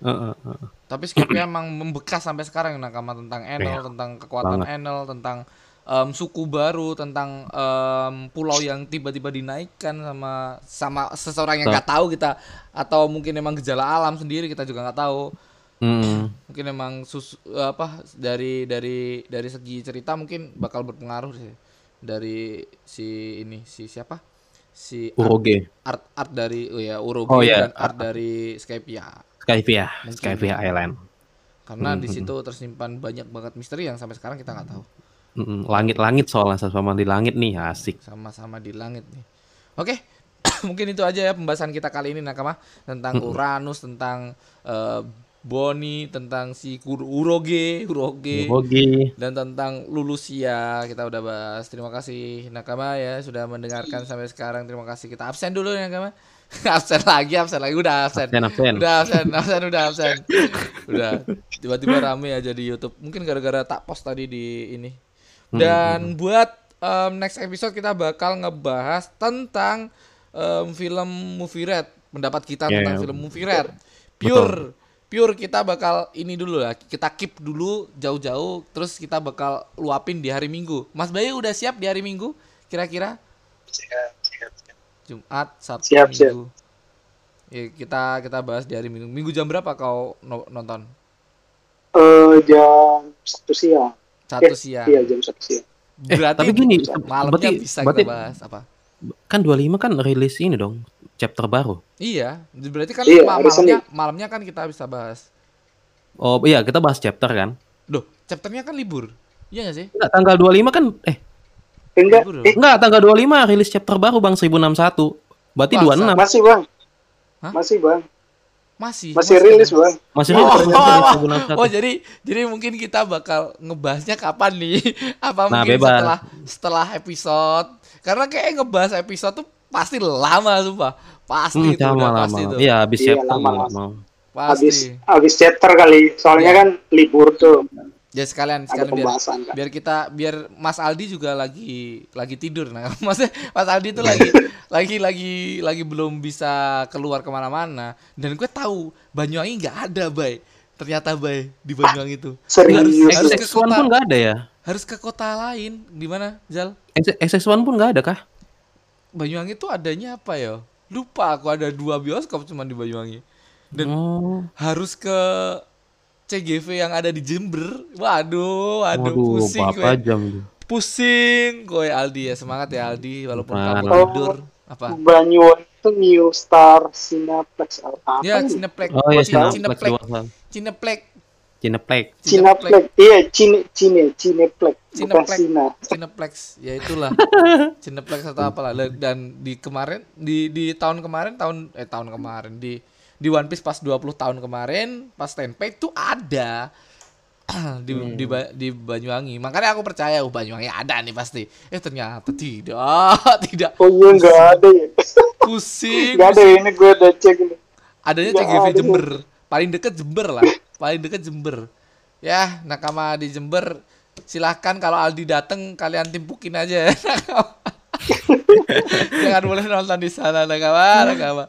S2: Heeh, heeh.
S1: Tapi Skypia emang membekas sampai sekarang Nakama tentang Enel,
S2: Iya,
S1: tentang kekuatan
S2: banget.
S1: Enel, tentang em, suku baru, tentang em, pulau yang tiba-tiba dinaikkan sama sama seseorang yang nggak tahu kita atau mungkin emang gejala alam sendiri kita juga nggak tahu.
S2: Mm,
S1: Mungkin emang sus apa dari dari dari segi cerita mungkin bakal berpengaruh sih dari si ini si siapa? Si
S2: Uroge.
S1: art art dari oh ya Uroge
S2: Oh, iya.
S1: dan art dari Skypia.
S2: Skypia,
S1: Mungkin.
S2: Skypia Island.
S1: Karena
S2: Hmm,
S1: di
S2: hmm,
S1: situ tersimpan banyak banget misteri yang sampai sekarang kita nggak tahu.
S2: Mm, Langit-langit soalnya sama di langit nih asik.
S1: Sama-sama di langit nih. Oke, mungkin itu aja ya pembahasan kita kali ini Nakama tentang. Uranus, tentang eh, Boni, tentang si Uroge, Uroge,
S2: Uroge.
S1: dan tentang Lulusia kita udah bahas. Terima kasih Nakama ya sudah mendengarkan sampai sekarang. Terima kasih. Kita absen dulu ya Nakama. absen lagi, absen lagi, udah absen.
S2: Absen, absen.
S1: Udah absen, absen, udah absen. Udah. Tiba-tiba rame aja di YouTube. Mungkin gara-gara tak post tadi di ini.
S2: Hmm,
S1: Dan buat um, next episode kita bakal ngebahas tentang um, film Movie Red, pendapat kita
S2: Yeah,
S1: tentang
S2: yeah.
S1: film Movie Red. Pure pure kita bakal ini dulu lah. Kita keep dulu jauh-jauh terus kita bakal luapin di hari Minggu. Mas Bayu udah siap di hari Minggu? Kira-kira
S4: Siap, siap, siap.
S1: Jumat, Sabtu,
S4: Siap, siap.
S1: Minggu. Ya, kita kita bahas di hari Minggu. Minggu jam berapa kau no- nonton?
S4: Eh, jam satu siang.
S1: Satu
S4: Eh,
S1: siang.
S4: Iya, jam satu siang.
S1: Berarti
S2: tapi gini,
S1: malamnya
S2: berarti-
S1: bisa
S2: berarti-
S1: kita bahas apa?
S2: Kan 25 kan rilis ini dong, chapter baru.
S1: Iya, berarti kan
S4: Iya,
S1: malamnya malamnya kan kita bisa bahas.
S2: Oh iya, kita bahas chapter kan.
S1: Loh, chapternya kan libur. Iya gak sih?
S2: Enggak, tanggal 25 kan eh
S4: Enggak,
S1: Libur
S4: eh,
S2: enggak tanggal 25 rilis chapter baru Bang 1061. Berarti
S1: Masa?
S2: 26.
S4: masih bang.
S1: Hah?
S4: Masih bang.
S1: Masih.
S4: Masih rilis bang.
S2: Masih
S1: Oh,
S2: rilis
S1: oh, oh,
S2: 1061.
S1: oh, jadi jadi mungkin kita bakal ngebahasnya kapan nih? Apa
S2: Nah,
S1: mungkin
S2: bebas.
S1: setelah setelah episode? Karena kayak ngebahas episode tuh pasti lama sumpah. Pasti
S2: Hmm,
S1: itu udah
S2: lama
S1: pasti
S2: lama.
S1: itu.
S2: Iya, habis
S4: Iya,
S2: chapter
S4: lama, lama.
S2: mau.
S4: Habis
S1: Pasti.
S4: habis chapter kali. Soalnya
S1: Iya.
S4: kan libur tuh.
S1: Ya sekalian sekalian biar
S4: kan.
S1: biar kita biar Mas Aldi juga lagi lagi tidur nah maksudnya Mas Aldi itu lagi lagi lagi lagi belum bisa keluar ke mana-mana dan gue tahu Banyuwangi nggak ada bay ternyata bay di Banyuwangi itu
S4: Serius.
S1: harus
S2: XX1 pun nggak ada ya?
S1: harus ke kota lain di mana Jal
S2: SS1 pun nggak ada kah?
S1: Banyuwangi tuh adanya apa ya? Lupa aku ada dua bioskop cuma di Banyuwangi. Dan
S2: Oh,
S1: harus ke CGV yang ada di Jember. Waduh waduh,
S2: waduh,
S1: pusing gue
S2: jam
S1: pusing kowe Aldi. Ya semangat ya Aldi walaupun
S2: Semangat.
S1: kamu
S4: Oh.
S1: tidur. Apa?
S4: Banyuwangi itu New Star Cineplex. Apa
S1: ya? Cineplex.
S2: Oh ya,
S1: Cineplex.
S2: Cineplex
S1: Cineplex. Cineplex.
S2: Cineplex.
S4: Cineplex. Iya Cine Cine Cineplex.
S1: Cineplex.
S4: Cina
S1: Cineplex. Ya itulah. Cineplex atau apalah. Dan di kemarin di di tahun kemarin tahun eh tahun kemarin di di One Piece pas 20 tahun kemarin pas Tenpei itu ada. Di di, Ba- di Banyuwangi. Makanya aku percaya oh Banyuwangi ada nih pasti. Eh ternyata tidak. Tidak.
S4: Oh iya nggak ada ya.
S1: Pusing,
S4: nggak ada ya, ini gue udah cek ini.
S1: Adanya CGV
S4: ada.
S1: Jember. Paling deket Jember lah paling deket Jember. Ya nakama di Jember silahkan kalau Aldi dateng kalian timpukin aja jangan boleh nonton di sana nakama nakama.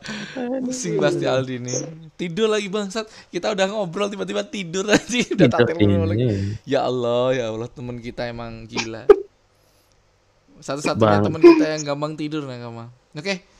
S1: Pusing pasti Aldi nih. Tidur lagi bangsat. Kita udah ngobrol tiba-tiba tidur aja. Udah tak lagi. ya Allah ya Allah teman kita emang gila. Satu-satunya teman kita yang gampang tidur nakama. Oke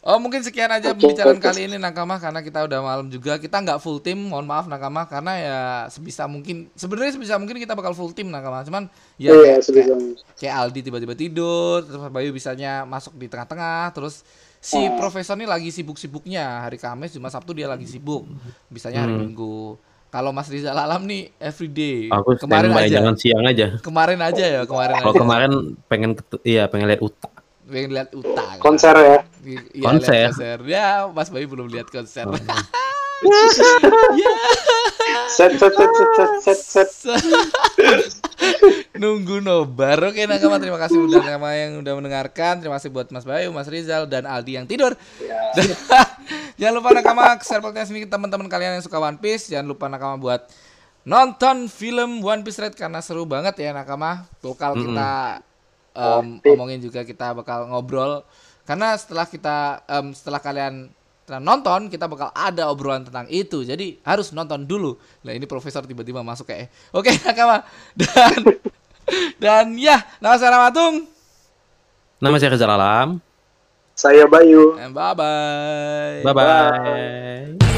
S1: Oh mungkin sekian aja
S4: Oke,
S1: pembicaraan
S4: oke.
S1: kali ini Nakama karena kita udah malam juga kita nggak full tim mohon maaf Nakama karena ya sebisa mungkin sebenarnya sebisa mungkin kita bakal full tim Nakama cuman ya
S4: iya
S1: kayak,
S4: sebisa
S1: kayak, kayak Aldi tiba-tiba tidur terus Bayu bisanya masuk di tengah-tengah terus si
S4: Oh.
S1: profesor ini lagi sibuk-sibuknya hari Kamis cuma Sabtu dia lagi sibuk bisanya hari
S2: Hmm.
S1: Minggu kalau Mas Rizal Alam nih everyday
S2: Aku
S1: kemarin aja
S2: jangan siang aja.
S1: kemarin aja ya kemarin
S2: Kalau
S1: aja
S2: kemarin pengen iya pengen lihat utak.
S1: Pengen lihat Uta kan.
S4: konser ya
S1: Iya,
S2: Konser.
S1: lihat konser ya Mas Bayu belum lihat konser
S4: set set set set set set set
S1: Nunggu nobar. Oke Nakama terima kasih udah Nakama yang udah mendengarkan. Terima kasih buat Mas Bayu, Mas Rizal dan Aldi yang tidur. Dan jangan lupa Nakama share podcast ini teman-teman kalian yang suka One Piece. Jangan lupa Nakama buat nonton film One Piece Red karena seru banget ya Nakama. Bakal kita em,
S4: Oke.
S1: omongin juga kita bakal ngobrol. Karena setelah kita em, setelah kalian setelah nonton kita bakal ada obrolan tentang itu. Jadi harus nonton dulu. Nah ini profesor tiba-tiba masuk kayak oke nakama. Dan dan ya nama saya Ramatung
S2: Nama saya Rizal Alam.
S4: saya Bayu.
S1: And bye bye
S2: Bye bye.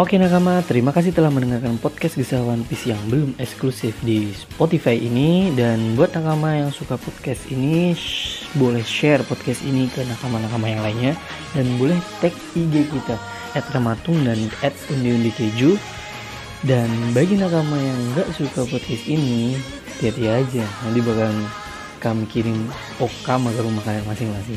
S3: Oke nakama, terima kasih telah mendengarkan podcast Kisah One Piece yang belum eksklusif di Spotify ini. Dan buat nakama yang suka podcast ini, shh, boleh share podcast ini ke nakama-nakama yang lainnya. Dan boleh tag IG kita, at Ramatung dan at Undi-Undi Keju. Dan bagi nakama yang nggak suka podcast ini, hati-hati aja. Nanti bakal kami kirim okama ke rumah kalian masing-masing